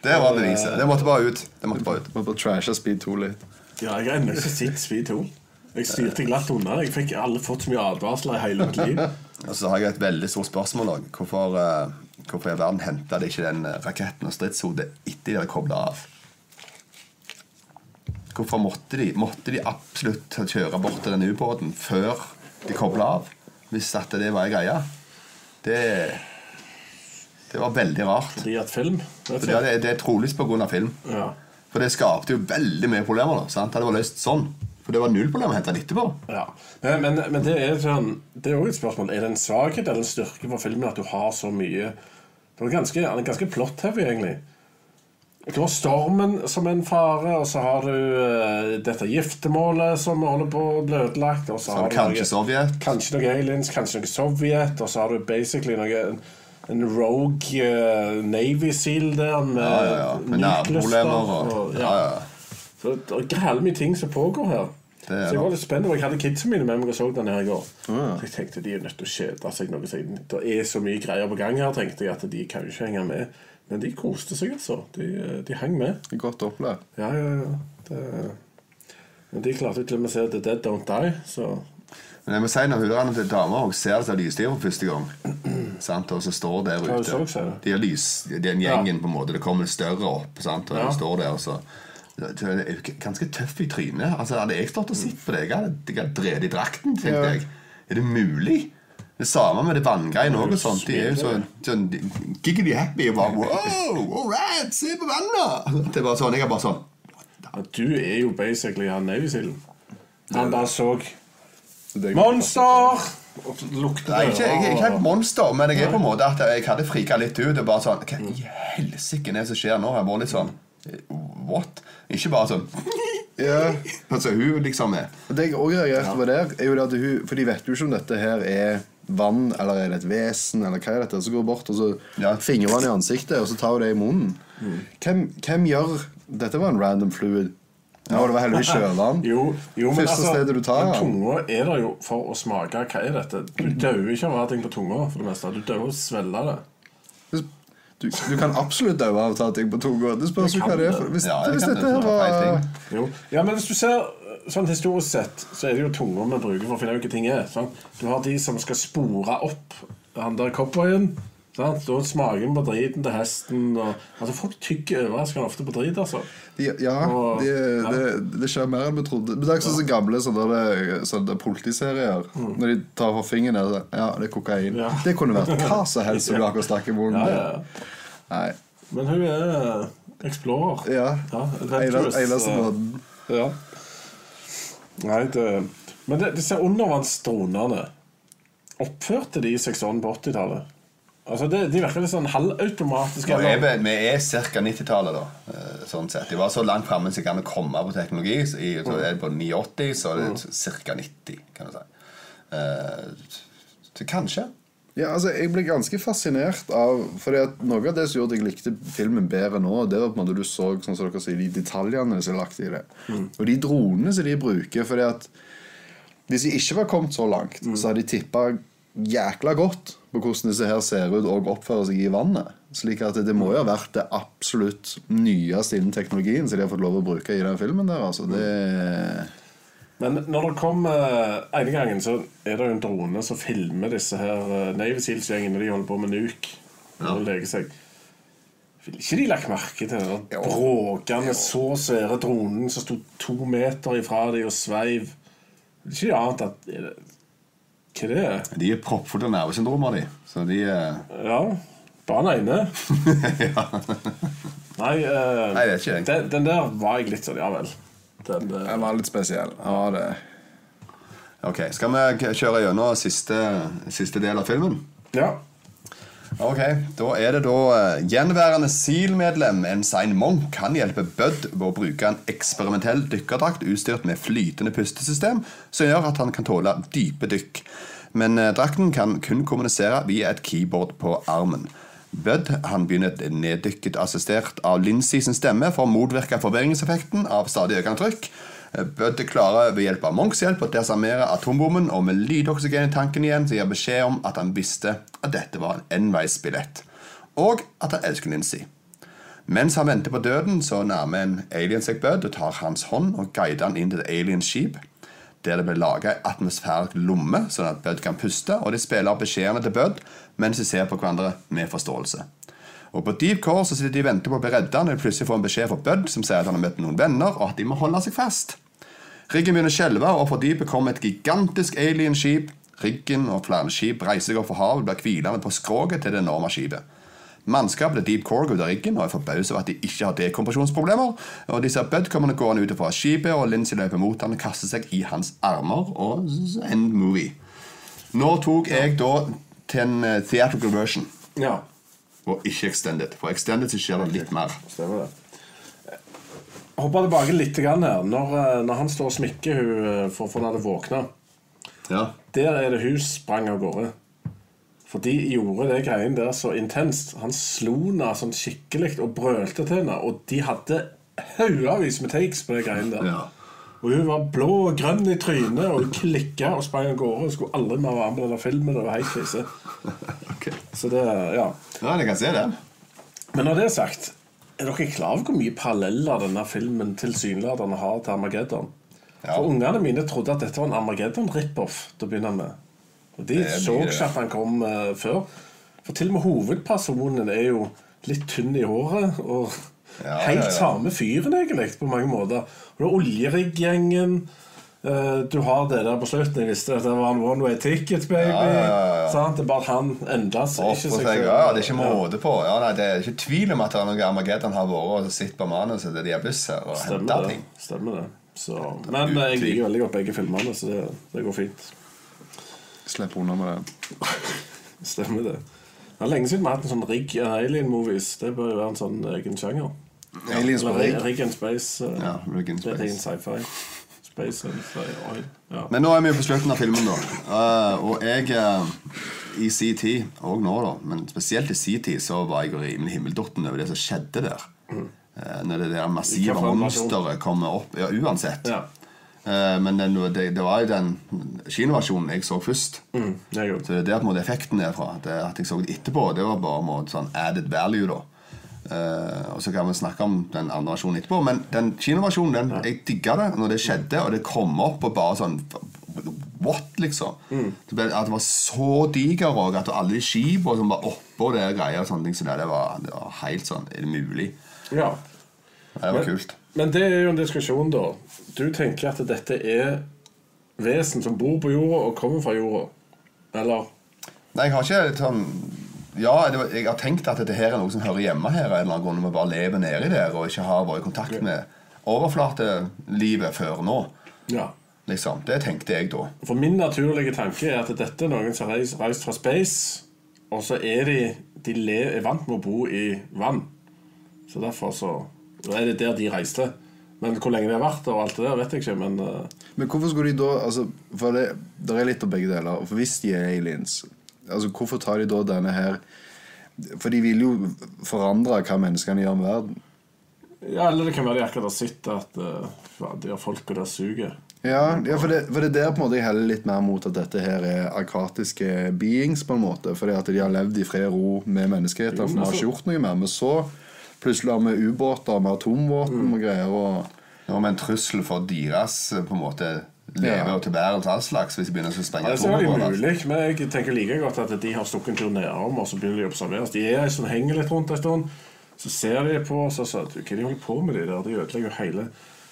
Det var beviset. Det måtte bare ut. Det måtte bare ut. Må bare trashe Speed 2 litt. ja, jeg har ennå ikke sett Speed 2. Jeg styrte glatt unna. Jeg fikk aldri fått så mye advarsler i hele mitt liv. Og så har jeg et veldig stort spørsmål òg. Hvorfor, uh, hvorfor i verden henta de ikke den eh, raketten og stridshodet etter de hadde kobla av? Hvorfor måtte de, måtte de absolutt kjøre bort til den ubåten før de kobla av? Hvis at det var ei greie? Det, det var veldig rart. Fordi at film Det, det, det er troligst pga. film. Ja. For det skapte jo veldig mye problemer. da sant? Det var løst sånn. For det var null problem å hente den etterpå. Ja. Men, men, men det er sånn Det er også et spørsmål Er det en svakhet eller en styrke for filmen at du har så mye Det er ganske, den er ganske plot-heavy, egentlig. Du har stormen som en fare, og så har du uh, dette giftermålet som holder på å bli ødelagt. Og så Så har du kanskje noe, Sovjet. kanskje noe aliens, kanskje noe Sovjet, og så har du basically noe en rogue uh, Navy Seal der med Ja, ja, ja. Med nukleaster og ja, ja. Så det er grelle mye ting som pågår her. Det er så jeg var litt spent, jeg hadde kidsa mine med meg og så den her i går. Så jeg tenkte de er nødt til å kjede seg noe siden. Det er så mye greier på gang her, tenkte jeg, at de kan jo ikke henge med. Men de koste seg, altså. De, de hang med. Godt opplevd. Ja, ja, ja. Det, men de klarte til og med å se The Dead Don't Die, så Men jeg må si når hun til dama og ser det som lysstyr for første gang sant? Og så står der ute Ja? De er lys, den gjengen på en måte Det kommer større opp sant? Og Ja. står der og så ganske tøff i trynet. Altså, hadde jeg stått og sett på det, jeg hadde, jeg hadde drevet i drakten. tenkte Ja. jeg Er det mulig? Det samme med det vanngreiene òg. De er jo sånn, sånn giggity happy. Og bare wow, all right, se på vannet! Det er bare sånn, Jeg er bare sånn ja, Du er jo basically han Navy Sealen. Han bare så er- Monster! Og lukter Nei, ikke, jeg, ikke et monster, men jeg er på en måte at jeg hadde frika litt ut. Og bare sånn, Hva i helsike er det som skjer nå? Jeg var litt sånn What? Ikke bare sånn Ja. Altså, hun liksom er Det jeg òg reagerte på der, er jo det at hun For de vet jo ikke om dette her er vann, eller er det et vesen, eller hva er dette? Så går hun bort, og så Ja. fingrer hun i ansiktet, og så tar hun det i munnen. Hvem, hvem gjør Dette var en random fluid. Ja, det var heldigvis sjøvann. Jo, jo men Første altså, stedet du tar men tunga er der jo for å smake. Hva er dette? Du dauer ikke av å ha ting på tunga. for det meste Du dauer av å svelge det. Du, du kan absolutt daue av å ta ting på to Det spørs hva det er. for- Hvis, Ja, hvis dette det, her var. Ja, men hvis du ser sånn historisk sett, så er det jo tunga vi bruker for å finne ut hva ting er. Sånn. Du har de som skal spore opp han der cowboyen. Da smaker på driten til hesten. Og, altså Folk tygger overraskende ofte på drit. altså Ja, ja Og- det, ja. det, det skjer mer enn vi trodde. Men Det er ikke sånn som gamle sånne, sånne politiserier. Når de tar for fingeren ned Ja, det er kokain. Mm. Ja. Det kunne vært hva som helst som du akkurat stakk i munnen. Ja, ja, ja. Nei. Men hun er eh, explorer. Ja. eneste eh, måten. Ja. Nei, det Men det, disse undervannsdronene Oppførte de seg sånn på 80-tallet? Altså, det, De virker litt sånn halvautomatiske. Og jeg, vi er ca. 90-tallet, da. eh, Sånn sett. De var så langt framme som de kan komme på teknologi. Så i, så er det på 89, så er det ca. 90, kan du si. Eh, så kanskje. Ja, altså, Jeg ble ganske fascinert av Fordi at Noe av det som gjorde at jeg likte filmen bedre nå, Det var på en måte du så sånn som dere sier, de detaljene som er lagt i det. Og de dronene som de bruker. Fordi at Hvis de ikke var kommet så langt, så hadde de tippa jækla godt på hvordan disse her ser ut og oppfører seg i vannet. Slik at det må jo ha vært det absolutt nyeste innen teknologien som de har fått lov å bruke i den filmen der. Altså. Det Men når det kommer ene gangen, så er det jo en drone som filmer disse her eh, Navy Seals-gjengene. de holder på med nuk. Og leker seg. Ville ikke de lagt merke til den bråkende, så svære dronen som sto to meter ifra dem og sveiv? Ville ikke de ant at er det, er? De er proppfulle av nervesyndromer, de. Så de er Ja, bare den ene. Nei, eh, Nei, det er ikke jeg. den, den der var jeg litt sånn Ja vel. Den, eh, Den var litt spesiell. Ja, det Ok, Skal vi k- kjøre gjennom siste, siste del av filmen? ja. Ok, Da er det da eh, gjenværende SEAL-medlem Ensign Monk kan hjelpe Bud ved å bruke en eksperimentell dykkerdrakt utstyrt med flytende pustesystem, som gjør at han kan tåle dype dykk. Men eh, drakten kan kun kommunisere via et keyboard på armen. Bud han begynner neddykket assistert av Lindsay sin stemme for å motvirke forvirringseffekten av stadig økende trykk. Bud klarer ved hjelp av Monks hjelp å desarmere atombommen, og med lydoksygen i tanken igjen så gir beskjed om at han visste at dette var en enveisbillett, og at han elsker Lindsay. Mens han venter på døden, så nærmer en alien seg Bud og tar hans hånd og guider han inn til et alien-skip, der det ble laga ei atmosfærisk lomme, sånn at Bud kan puste, og de spiller beskjedene til Bud mens de ser på hverandre med forståelse. Og På Deep Core så sitter de og venter på å bli redda når de plutselig får en beskjed fra Bud som sier at han har møtt noen venner, og at de må holde seg fast. Riggen begynner å skjelve, og fra dypet kommer et gigantisk alien-skip. Riggen og flere skip reiser seg opp fra havet og blir hvilende på skroget til det enorme skipet. Mannskapet er Deep Core ut av riggen og er forbauset over at de ikke har dekompresjonsproblemer. Og De ser Bud kommende gående ut fra skipet, og Lincy løper mot han og kaster seg i hans armer. Og end movie. Nå tok jeg da til en eh, theatrical version, ja. og ikke extended. For extended så skjer det litt mer. Stemmer det. Hoppa tilbake litt grann her. Når, eh, når han står og smikker hun eh, for henne til å våkne, Ja. der er det hun sprang av gårde. For de gjorde det greien der så intenst. Han slo henne sånn skikkelig og brølte til henne. Og de hadde haugevis med takes på det greien der. Ja. Og hun var blå og grønn i trynet, og hun klikka og sprang av gårde. Hun skulle aldri mer være med i denne filmen. Det var helt krise. Ok. Så det, ja. Ja, jeg kan se det. Men når det er sagt, er dere klar over hvor mye paralleller denne filmen tilsynelatende har til Armageddon? Ja. For Ungene mine trodde at dette var en Armageddon-rip-off til å begynne med. Og De så ikke at han kom uh, før. For til og med hovedpersonen er jo litt tynn i håret. Og Ja, helt ja. samme fyren, egentlig, på mange måter. Og det er oljerigg-gjengen. Eh, du har det der på slutten. Jeg visste at det var en one way ticket, baby. Ja, ja, ja? Det er bare at han enda, seg. Ikke seg seg, selv. ja, det er ikke måte på. Ja, nei, det er ikke tvil om at det er noe Armageddon har vært og sett på manuset til de har buss her og henter henta ting. Stemmer det. Så, men Utvil. jeg liker veldig godt begge filmene, så det, det går fint. Slipp unna med det. Stemmer det. Det er lenge siden vi har hatt en sånn Rigg and Alien-movies. Det bør jo være en sånn egen sjanger. Aliens på rig? rigg. Rigg and Space. Uh, Ja, in and Det er ren sci-fi. Ja. Men nå er vi jo på slutten av filmen, da. Uh, og jeg uh, I sin tid, og nå, da, men spesielt i sin tid, så var jeg rimelig himmeldorten over det som skjedde der. Uh, når det der massive monsteret kommer opp. Ja, uansett. ja. Men den, det, det var jo den kinoversjonen jeg så først. Mm, det. Så det er der på en måte effekten er fra. Det at jeg så det etterpå, det var bare en måte sånn added value, da. Eh, og så kan vi snakke om den andre versjonen etterpå. Men den kinoversjonen, den, jeg digga det når det skjedde, og det kom opp og bare sånn What, liksom? Det ble, at det var så diger òg, at alle de skipene som var oppå det greia, og sånne ting, så det, det, var, det var helt sånn Er det mulig? Ja. Det var kult. Men det er jo en diskusjon, da. Du tenker at dette er vesen som bor på jorda og kommer fra jorda. Eller? Nei, jeg har ikke sånn Ja, det var, jeg har tenkt at dette her er noe som hører hjemme her. En eller annen grunn, Vi bare lever nedi der og ikke har vært i kontakt med overflatelivet før nå. Ja. Liksom, Det tenkte jeg da. For min naturlige tanke er at dette er noen som har reist, reist fra space, og så er de, de le, er vant med å bo i vann. Så derfor så er det der de reiste. Men hvor lenge de har vært der, og alt det der, vet jeg ikke. Men uh... Men hvorfor skulle de da altså, For det det er litt av begge deler. For hvis de er aliens, altså hvorfor tar de da denne her For de vil jo forandre hva menneskene gjør med verden. Ja, Eller det kan være de akkurat har sett at uh, de har folka der suger. Ja, ja for, det, for det er der på en måte jeg heller litt mer mot at dette her er arkatiske beings, på en måte. Fordi at de har levd i fred og ro med menneskeheter, for vi har ikke gjort noe mer. Men så plutselig har vi ubåter med atomvåpen og greier. og... med en trussel for deres på en måte leve Ja. og tilværelse all slags hvis de begynner å sprenge det er selvfølgelig atomer. men jeg tenker like godt at de har stukket en tur nedom, og så begynner de å observeres. De er sånn, henger litt rundt en stund, så ser de på oss og så Hva det de holder på med de der? De ødelegger jo hele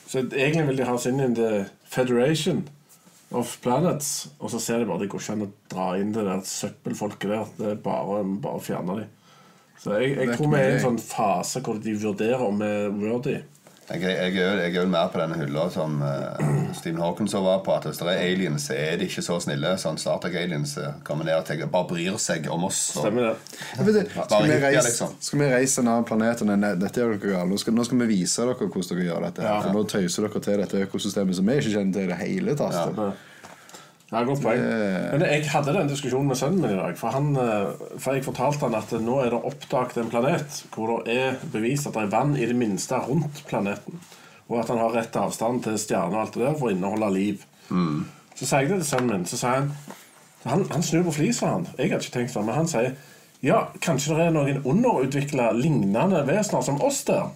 Så egentlig vil de ha oss inn i the Federation of Planets, og så ser de bare det går ikke an å dra inn det der søppelfolket der. Det er bare, å fjerne dem. Så jeg, jeg tror vi er i en sånn fase hvor de vurderer om vi er worthy. Jeg, jeg, er jeg er jo mer på denne hylla som uh, Stephen Hawking så var på, at hvis det er aliens, så er de ikke så snille. Sånn Star Trek-aliens eh, kommer ned og tenker, bare bryr seg om oss. Og, Stemmer det? Ja, det, skal, vi reise, liksom. skal vi reise en annen planet? enn dette gjør dere galt. Nå skal, nå skal vi vise dere hvordan dere gjør dette. Ja. For Nå tøyser dere til dette økosystemet som vi ikke kjenner til i det hele tatt. Ja. Ja, godt poeng. Men jeg hadde den diskusjonen med sønnen min i dag. For, han, eh, for jeg fortalte han at nå er det oppdaget en planet hvor det er bevist at det er vann i det minste rundt planeten. Og at han har rett avstand til stjerner og alt det der for å inneholde liv. Så sa jeg det til sønnen min. Så sa han Han, han snur på flisa, han. Jeg hadde ikke tenkt sånn, men han sier ja, kanskje det er noen underutvikla lignende vesener som oss der.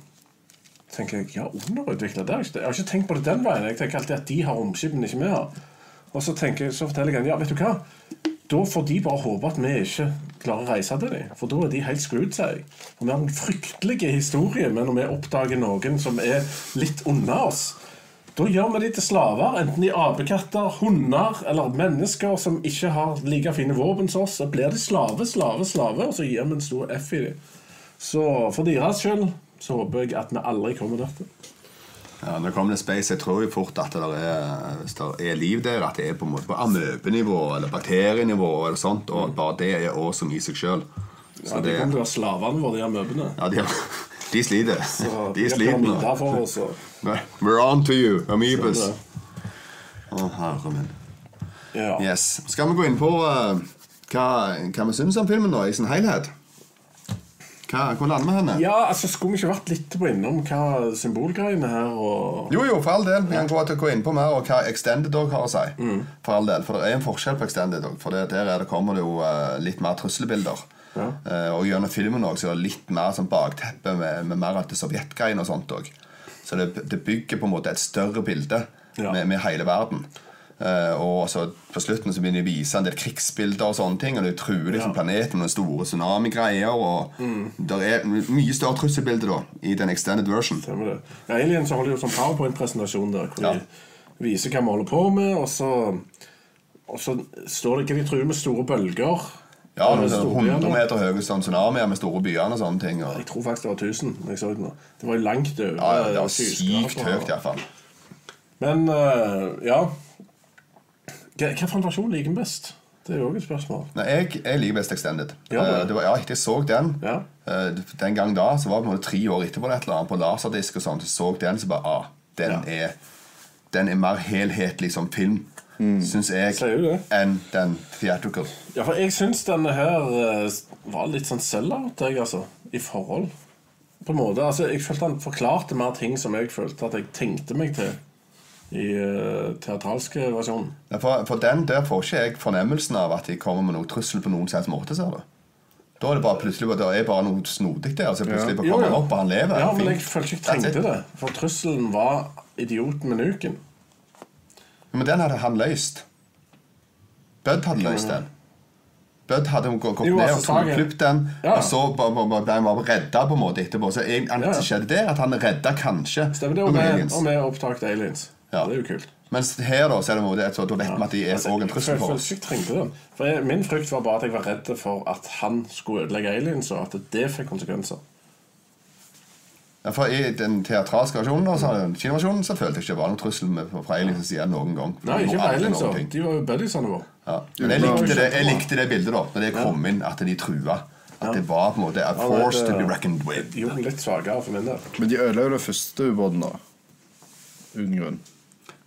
Tenker jeg, ja, underutvikla jeg Jeg har ikke tenkt på det den veien. Jeg tenker alltid at de har romskip, men ikke vi har. Og så, tenker så forteller jeg han, ja, vet du hva? Da får de bare håpe at vi ikke klarer å reise til dem. For da er de helt screwed, sier jeg. Og vi har en fryktelig historie med når vi oppdager noen som er litt unna oss. Da gjør vi de til slaver, enten de er apekatter, hunder eller mennesker som ikke har like fine våpen som oss. Så blir de slave, slave, slave, og så gir vi en stor F i dem. Så for deres skyld så håper jeg at vi aldri kommer dit. Ja, når det kommer til space, jeg tror jo fort at det er, hvis det er liv der, at det er på en måte på amøbenivå eller bakterienivå eller sånt, og bare det er awesome i seg sjøl. Ja, de kommer til å være slavene våre, de amøbene. Ja, de, de sliter. Så De har sliter nå. for oss. We're on to you, Amoebas. Sånn Å, herre min. ja. Yes. Skal vi gå inn på uh, hva, hva vi syns om filmen nå i sin helhet? Hva, hvor lander vi henne? ja, altså Skulle vi ikke vært litt på innom hva symbolgreiene her og Jo, jo, for all del. Vi kan gå, til å gå inn på mer og hva Extended Dog har å si. For all del, for det er en forskjell på Extended Dog. For det, der er det, kommer det jo uh, litt mer trusselbilder. Ja. Uh, og gjennom filmen også, så er det litt mer sånn bakteppe med, med mer av det sovjetgreiene og sånt òg. Så det, det bygger på en måte et større bilde Ja. med, med hele verden. Eh, og så på slutten så begynner de å vise en del krigsbilder og sånne ting. Og de truer liksom Ja. planeten med store tsunamigreier. Og det er mye større trusselbilde da i den extended version. Stemmer det. Ja, Alien så holder jo sånn powerpoint-presentasjon der hvor Ja. de viser hva vi holder på med, og så, og så står det hva de truer med store bølger. Ja, Med det er 100 meter høye tsunamier med store byer og sånne ting. Og, Jeg tror faktisk det var 1000. Jeg så det nå. Det var langt over. ja, det var sykt høyt, iallfall. Men uh, ja Hva versjon liker du best? Det er jo et spørsmål. Nei, jeg, jeg liker best Extended. Ja, det. Eh, var, ja, jeg så den. Ja. Eh, Den gang da, så var det på en måte tre år etterpå, et eller annet, på laserdisk og sånn, så så den, så bare ah, den, Ja. er, den er mer helhetlig som film, syns jeg, det? enn den theatrical. Ja, for jeg syns denne her eh, var litt sånn sell-out, jeg, altså. I forhold. På en måte. Altså, jeg følte han forklarte mer ting som jeg følte at jeg tenkte meg til i uh, teatralske versjonen. Ja, For, for den der får ikke jeg fornemmelsen av at de kommer med noe trussel på noen som måte. ser du Da er det bare plutselig det er bare noe snodig der. Så plutselig bare kommer han opp, og han lever. Ja, men jeg følte ikke jeg trengte det. For trusselen var idioten med nuken. Men den hadde han løst. Bud hadde løst den. Bud hadde gått Jo, ned altså, og Sagen- klippet den, Ja. og så ble han redda på en måte etterpå. Så egentlig Ja. skjedde det at han redda kanskje Stemmer det? Og vi, aliens. og vi aliens. Ja. Det er jo kult. Mens her da, så er det måte, så da vet vi at de er Altså, en trussel for oss. jeg trengte den. For jeg, Min frykt var bare at jeg var redd for at han skulle ødelegge aliens, og at det fikk konsekvenser. Ja, for I den teatralske versjonen og så den kinoversjonen så følte jeg ikke det var noen trussel med, fra aliens side noen gang. Nei, ikke fra aliens. De var jo buddiesene våre. Ja. Men jeg likte, det, jeg likte det bildet da Når det kom inn at de trua. At det var på en måte a force to be reckoned with. Jo, litt svakere for min del. Men de ødela jo den første ubåten, da. Uten grunn.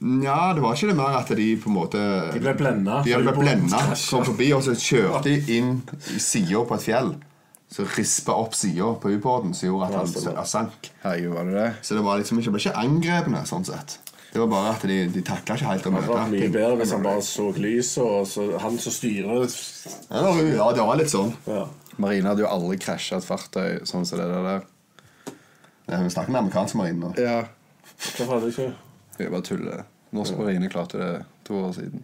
Ja, det var ikke det mer at de på en måte De ble blenda. De hadde blenda, kom forbi, og så kjørte de inn i sida på et fjell. som rispa opp sida på ubåten, som gjorde at han sank. Herregud, var det det? Så det var liksom ikke, ble ikke angrepne, sånn sett. Det var bare at de, de takla ikke helt å Det hadde vært mye bedre hvis han bare så lyset, og så han som styrer Ja, det var- ja, det var litt sånn. ja. Marine hadde jo aldri krasja et fartøy sånn som det der. Ja, Vi snakker med amerikansk marine nå. Ja. Hvorfor hadde ikke Jeg bare tuller. Norsk marine klarte det to år siden.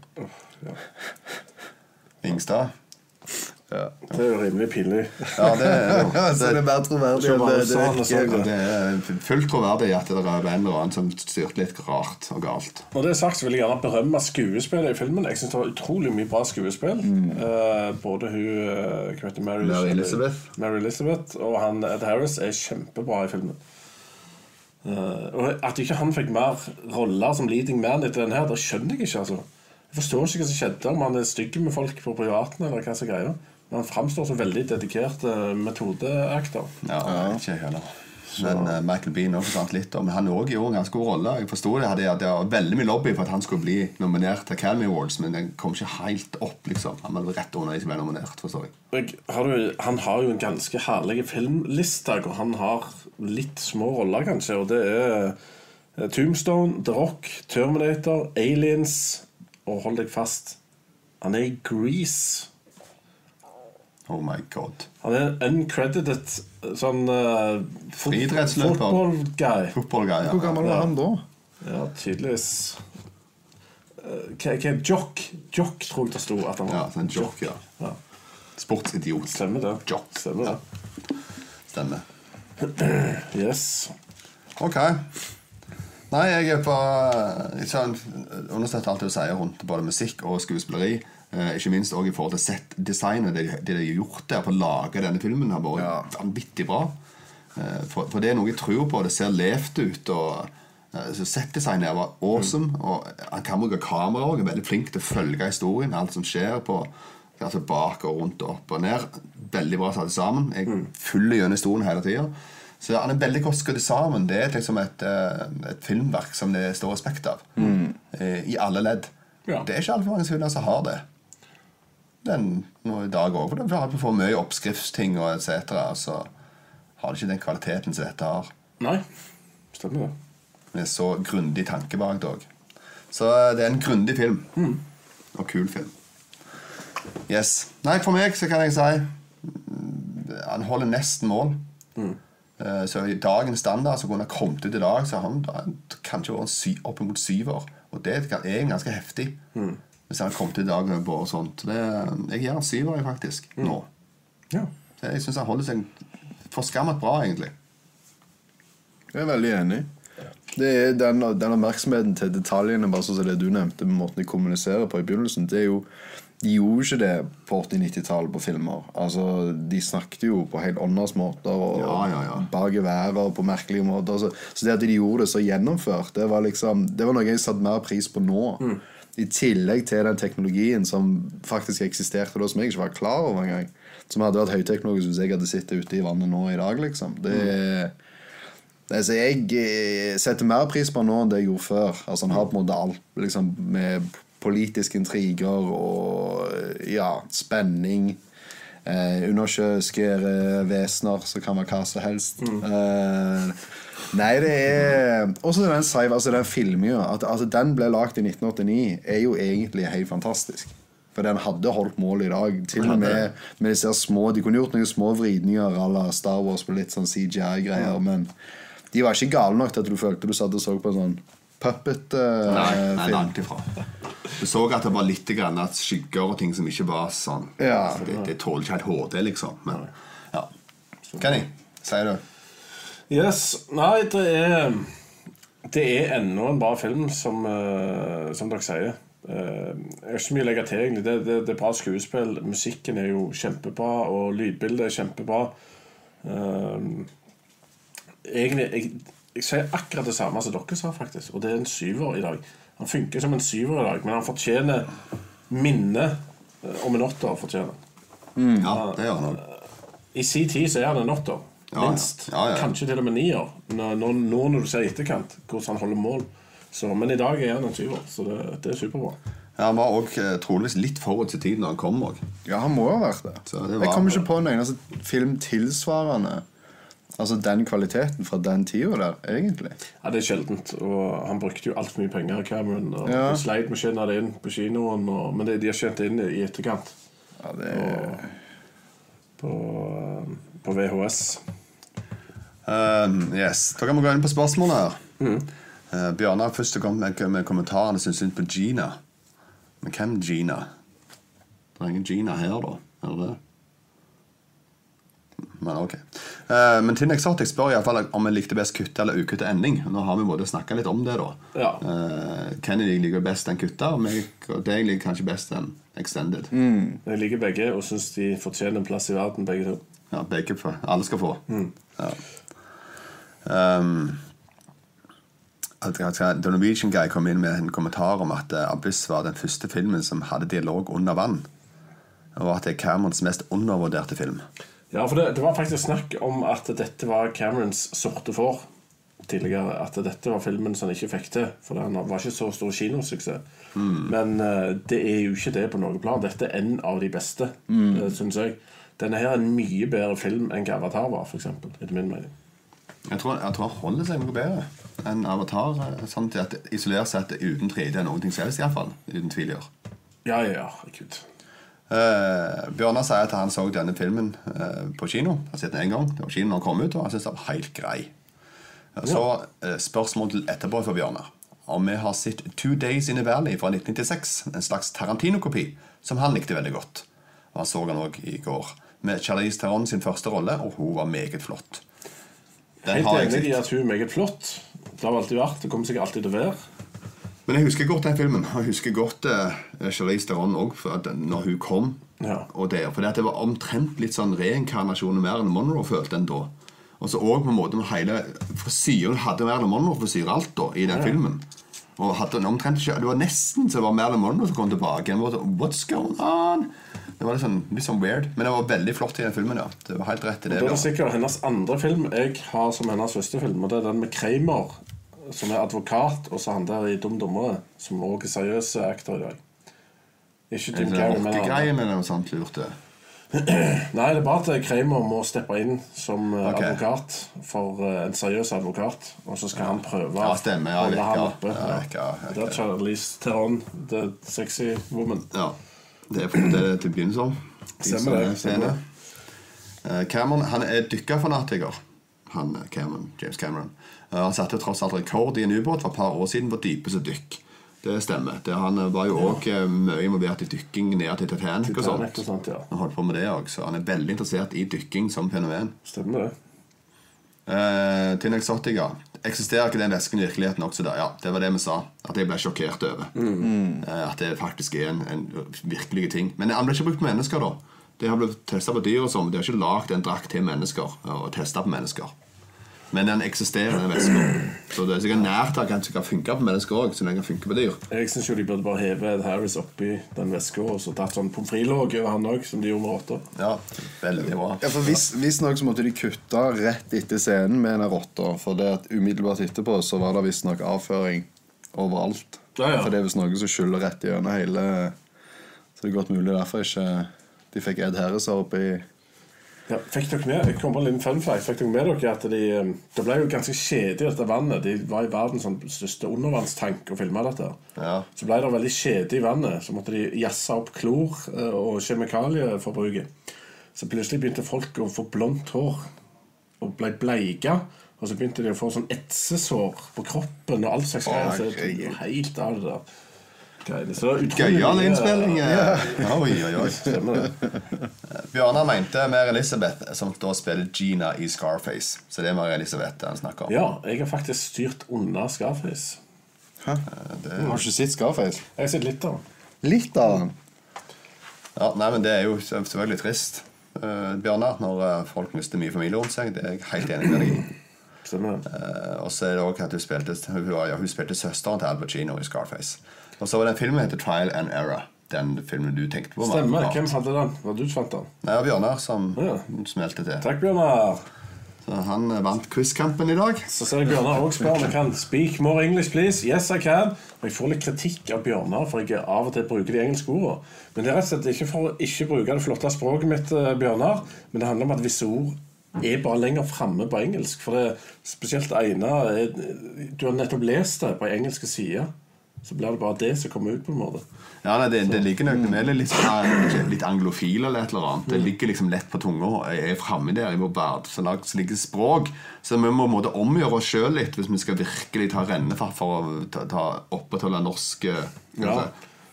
Ingstad. Ja. Det er jo rimelig pinlig. Ja, det, Så det er mer troverdig enn det, det virker. det. det er fullt troverdig at det er en eller annen som styrte litt rart og galt. Når det er sagt, så vil jeg gjerne berømme skuespillet i filmen. Jeg synes det var utrolig mye bra skuespill. Eh, både hun heter Mary, Mary Elizabeth. Mary Elizabeth og han Ed Harris er kjempebra i filmen. Eh, og At ikke han fikk mer roller som leading man etter den her, det skjønner jeg ikke. altså Jeg forstår ikke hva som skjedde, om han er stygg med folk på privaten. eller hva som er greia Men han framstår som veldig dedikert uh, metodeakter. Ja, ikke jeg heller. Men uh, Michael Bean også forsvant litt. Men han også gjorde en ganske god rolle. Jeg forsto det, hadde, det var veldig mye lobby for at han skulle bli nominert til Academy Awards, men den kom ikke helt opp. liksom. Han var rett under de som ble nominert. forstår jeg. Jeg, har du, han har jo en ganske herlig filmliste og han har litt små roller, kanskje. Og det er eh, Tombstone, The Rock, Terminator, Aliens og hold deg fast Han er i Grease. Oh my god. Han er en uncredited sånn uh, Friidrettsløper. Football-guy. ja. Hvor gammel var han da? Ja, tydeligvis uh, Hva hva er jock? Jock, tror jeg det sto at han var. Ja, sånn jock, ja. Ja. Sportsidiot. Stemmer det. Jock. Stemmer det. Stemmer. Yes. Ok. Nei, jeg er på Jeg understøtter alt det du sier rundt både musikk og skuespilleri. Eh, ikke minst også i forhold til set-designet. Det, det de har gjort der på å lage denne filmen, har vært Ja. vanvittig bra. Eh, for, for det er noe jeg tror på. Det ser levt ut. og eh, så Set-designet var awesome. Og Han kan bruke kamera òg. Veldig flink til å følge historien. Alt som skjer på altså bak og rundt og opp og ned. Veldig bra satt sammen. Jeg følger gjennom historien hele tida. Så han er veldig godt skrudd sammen. Det er liksom et, et filmverk som det står respekt av. Mm. I alle ledd. Ja. Det er ikke altfor mange filmer som har det. Den nå i dag òg. For det får mye oppskriftsting og etc. Så har det ikke den kvaliteten som dette har. Nei, stemmer det. Med så grundig tanke bak det òg. Så eh, det er en grundig film. Og kul film. Yes. Nei, for meg så kan jeg si mm, Han holder nesten mål. Mm. Så i dagens standard så kunne han kommet ut i dag, så har han kanskje vært opp mot syver. Og det er ganske heftig. Hvis jeg hadde kommet i dag med og sånt. Det, jeg gir han syver, faktisk. Nå. Ja. Det- Jeg syns han holder seg forskammet bra, egentlig. Jeg er veldig enig. Det er den, den oppmerksomheten til detaljene, bare sånn som det du nevnte, med måten de kommuniserer på i begynnelsen. Det er jo De gjorde ikke det på 80-90-tallet på filmer. Altså, De snakket jo på helt ånders måter og Ja, ja, ja. bak geværet og på merkelige måter. Så, så det at de gjorde det så gjennomført, det var liksom Det var noe jeg satte mer pris på nå. I tillegg til den teknologien som faktisk eksisterte da, som jeg ikke var klar over engang. Som hadde vært høyteknologisk hvis jeg hadde sittet ute i vannet nå i dag, liksom. Det Altså, jeg eh, setter mer pris på han nå enn det jeg gjorde før. Altså, han har på en måte alt liksom, med politiske intriger og ja, spenning. Eh, undersjøiske eh, vesener som kan være hva som helst. Eh, nei, det er Også den, altså, den filminga. At altså, den ble lagd i 1989, er jo egentlig helt fantastisk. For den hadde holdt mål i dag. Til og med med disse små De kunne gjort noen små vridninger à la Star Wars på litt sånn CGI-greier, men de var ikke gale nok til at du følte du satt og så på en sånn puppet-film. Nei, nei langt ifra. Du så at det var litt grann at skygger og ting som ikke var sånn. Ja. Så Det, det tåler ikke helt HD, liksom. Men ja. Kenny, sier du? Yes. Nei, det er Det er ennå en bra film, som, uh, som dere sier. Uh, jeg har ikke så mye å legge til, egentlig. Det, det, det er bra skuespill. Musikken er jo kjempebra, og lydbildet er kjempebra. Uh, egentlig jeg, jeg sier akkurat det samme som dere sa, faktisk. Og det er en syver i dag. Han funker som en syver i dag, men han fortjener minnet eh, om en åtter. fortjener Ja, det gjør han òg. I sin tid så er han en åtter. Ja, ja. Minst. Ja, ja. Kanskje til og med nier. Nå, nå, nå når du ser i etterkant hvordan han holder mål. Så, men i dag er han en syver, så det, det er superbra. Ja, Han var òg troligvis litt forut til tiden når han kom. Også. Ja, han må ha vært det. Så det Jeg var- kommer ikke på en eneste film tilsvarende Altså den kvaliteten fra den tida der, egentlig. Ja, Det er sjeldent. Og han brukte jo altfor mye penger, Cameron. Og Ja. sleit med å tjene det inn på kinoen. Og, men det, de har tjent det inn i etterkant. Ja, det er... På, på VHS. Um, yes, Da kan vi gå inn på spørsmålene her. Uh, Bjørnar først kom med, med kommentarene syntes synd på Gina. Men hvem Gina? Det er ingen Gina her, da. Er det det? Men ok. Uh, men Tin Exotic spør i alle fall om jeg likte best kutta eller ukutta ending. Nå har vi både snakka litt om det, da. Ja. Uh, Kennedy liker best den kutta, og meg og deg liker kanskje best den extended. Jeg liker begge og syns de fortjener en plass i verden, begge to. Ja, begge for, alle skal få. Ja. Um, The Norwegian Guy kom inn med en kommentar om at uh, Abyss var den første filmen som hadde dialog under vann. Og at det er Camerons mest undervurderte film. Ja, for det, det var faktisk snakk om at dette var Camerons sorte får tidligere. At dette var filmen som han ikke fikk til. For han var ikke så stor kinosuksess. Men uh, det er jo ikke det på noe plan. Dette er en av de beste, mm. syns jeg. Denne her er en mye bedre film enn hva Avatar var, eksempel, etter min mening. Jeg tror, jeg tror han holder seg noe bedre enn Avatar. eh, Sånn at Isolert sett uten 3D er noe som helst, iallfall. Uten tvil gjør. Ja, ja, ja, herregud. Uh, Bjørnar sier at han så denne filmen eh, på kino. Han har sett den en gang. Det var kino han kom ut, og han syntes den var helt grei. Eh, Så eh, spørsmål til etterpå for Bjørnar. Om vi har sett Two Days in the Valley fra 1996, en slags Tarantino-kopi, som han likte veldig godt. Og Han så den òg i går. Med Charlize Theron sin første rolle, og hun var meget flott. Den Helt enig i at hun er meget flott. Det har alltid vært. Det kommer sikkert alltid til å være. Men jeg husker godt den filmen. Og jeg husker godt uh, Charlize Theron òg når hun kom. Ja. Og der, for det var omtrent litt sånn reinkarnasjon av Marilyn Monroe, følte en da. Og så òg på en måte med hele frisyren hadde Marilyn Monroe-frisyre alt da i den filmen. Og hadde omtrent ikke Det var nesten så det var Marilyn Monroe som kom tilbake. Var sånn, What's going on? Det var litt sånn, litt sånn weird. Men det var veldig flott i den filmen. ja Det var helt rett i det. Det er sikkert hennes andre film jeg har som hennes første film. Og det er den med Kramer, som er advokat, og så han der i Dum Dummere, som òg er seriøs aktor i dag. Ikke Jim Carrey, men han. Rockegreier eller noe sånt lurte. Nei, det er bare at Kramer må steppe inn som okay. Advokat for eh, en seriøs advokat. Og så skal han prøve Ja, stemmer, ja, å holde ham oppe. Ja, Det er. Charlize Theron, the sexy woman. Ja. Det er det til begynnelsen. Stemmer det, stemmer. Eh, Cameron han er dykkerfanatiker. Han eh, Cameron, James Cameron. Eh, Han satte tross alt rekord i en ubåt for et par år siden på dypeste dykk. Det stemmer. Det, han eh, var jo òg mye involvert i dykking ned til Titanic, og sånt. og sånt, ja. Han holdt på med det også, han er veldig interessert i dykking som fenomen. Stemmer det. Eh, til Exotica. Eksisterer ikke den væsken i virkeligheten også da? Ja, det var det vi sa. At jeg ble sjokkert over. Eh, at det faktisk er en, en virkelig ting. Men han ble ikke brukt på mennesker, da. Det har blitt testa på dyr og sånn. De har ikke lagd en drakt til mennesker. Og testa på mennesker. Men den eksisterer, den væska. Så det er sikkert nært som at den kan funke på mennesker òg. Så den kan funke på dyr. Jeg syns de burde bare heve Ed Harris oppi den veska og så tatt sånn pommes frites-låg over han òg, som de gjorde med rotter. Ja, veldig bra. Ja, for hvis, hvis nok så måtte de kutte rett etter scenen med den rotta. For det at umiddelbart etterpå så var det visstnok avføring overalt. Ja, ja. For det er visst noe som skyller rett gjennom hele Så det er godt mulig derfor ikke de fikk Ed Harris oppi i Ja, fikk dere med Jeg kom på en liten fun fact. Fikk dere med dere at de, eh, Det ble jo ganske kjedelig, dette vannet. De var i verdens sånn, største undervannstank og filma dette. Ja. Så ble det veldig kjedelig i vannet. Så måtte de jazze opp klor eh, og kjemikalieforbruket. Så plutselig begynte folk å få blondt hår og ble bleika. Og så begynte de å få sånn etsesår på kroppen og all slags greier. Så det herregud. helt av det der. Greiene. Så det er Gøyal mye- innspilling. Ja. Oi, oi, oi. Stemmer det. Bjørnar mente Mary Elizabeth, som da spiller Gina i Scarface. Så det er Mary Elizabeth han snakker om. Ja, jeg har faktisk styrt unna Scarface. Hæ? Har du ikke sett Scarface? Jeg har sett litt av den. Litt av den. Ja, nei, men Det er jo selvfølgelig trist, uh, Bjørnar, når eh, folk mister mye familie rundt seg. Det er jeg helt enig med deg i. Stemmer det. Eh, og så er det også at hun spilte, hun, ja, hun spilte søsteren til Al Pacino i Scarface. Og så var det en film som heter Trial and Error. Den filmen du tenkte på. Stemmer. Hvem hadde den? Var du som fant den? Nei, Bjørnar som Ja. smelte til. Takk, Bjørnar. Så han eh, vant quizkampen i dag. Så ser jeg Bjørnar også spør om jeg kan speak more English, please. Yes, I can. Og jeg får litt kritikk av Bjørnar, for jeg av og til bruker de engelske ordene. Men det er rett og slett ikke for å ikke bruke det flotte språket mitt, eh, Bjørnar, men det handler om at visse ord er bare lenger framme på engelsk. For det er spesielt ene er- Du har nettopp lest det på engelske side. Så blir det bare det som kommer ut, på en måte. Ja, nei, det, det ligger nok med er litt, sånn, litt anglofil eller et eller annet. Det ligger liksom lett på tunga. og Jeg er framme der i vår verd Så ligger språk. Så vi må på måte omgjøre oss sjøl litt hvis vi skal virkelig ta rennefart for å ta, ta, opprettholde norsk eh, Ja.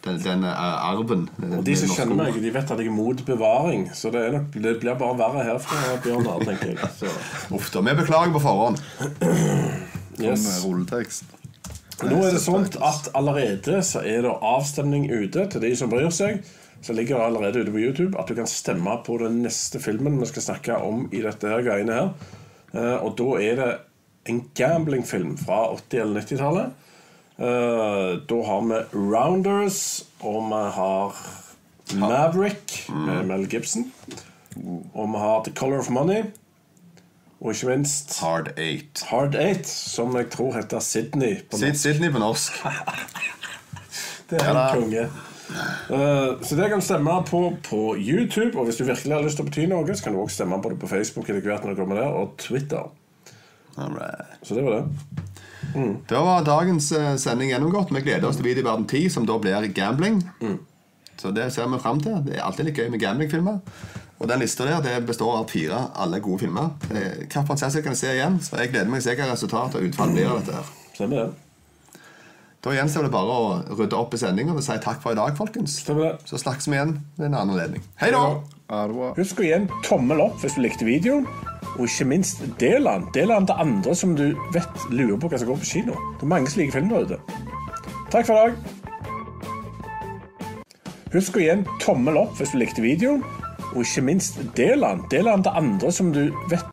den, den eh, arven. Og De som kjenner meg, de vet at jeg er mot bevaring. Så det, er nok, det blir bare verre herfra, Bjørnar, tenker jeg. Så, Uff da. Vi beklager på forhånd. yes. Med rulletekst. Nå er det sånn at allerede så er det avstemning ute til de som bryr seg. Så ligger det allerede ute på YouTube at du kan stemme på den neste filmen vi skal snakke om i dette her greiene her. Eh, Og da er det en gamblingfilm fra 80- eller 90-tallet. Eh, Da har vi Rounders, og vi har Maverick med Mel Gibson. Og vi har The Color of Money. Og ikke minst Hard eight. Hard Eight, som jeg tror heter Sydney. på Sid Sydney på norsk. Det er Ja en konge. Uh, så det kan stemme på på YouTube. Og hvis du virkelig har lyst til å bety noe, så kan du også stemme på det på Facebook etter hvert når du kommer der, og Twitter. Alright. Så det var det. Da var dagens eh, sending gjennomgått. Vi gleder oss til Videoverden 10, som da blir gambling. Så det ser vi fram til. Det er alltid litt gøy med gamblingfilmer. Og den lista der det består av fire alle gode filmer. Eh, Hvilken session kan jeg se igjen? Så jeg gleder meg til å se hva resultatet og utfallet blir av dette. her. Stemmer det. Da gjenstår det bare å rydde opp i sendingen og si takk for i dag, folkens. Stemmer det. Så snakkes vi igjen ved en annen anledning. Hei da! Husk å gi en tommel opp hvis du likte videoen. Og ikke minst del den. Del den til andre som du vet lurer på hva som går på kino. Det er mange slike filmer ute. Takk for i dag. Husk å gi en tommel opp hvis du likte videoen. Og ikke minst del den. Del den til andre som du vet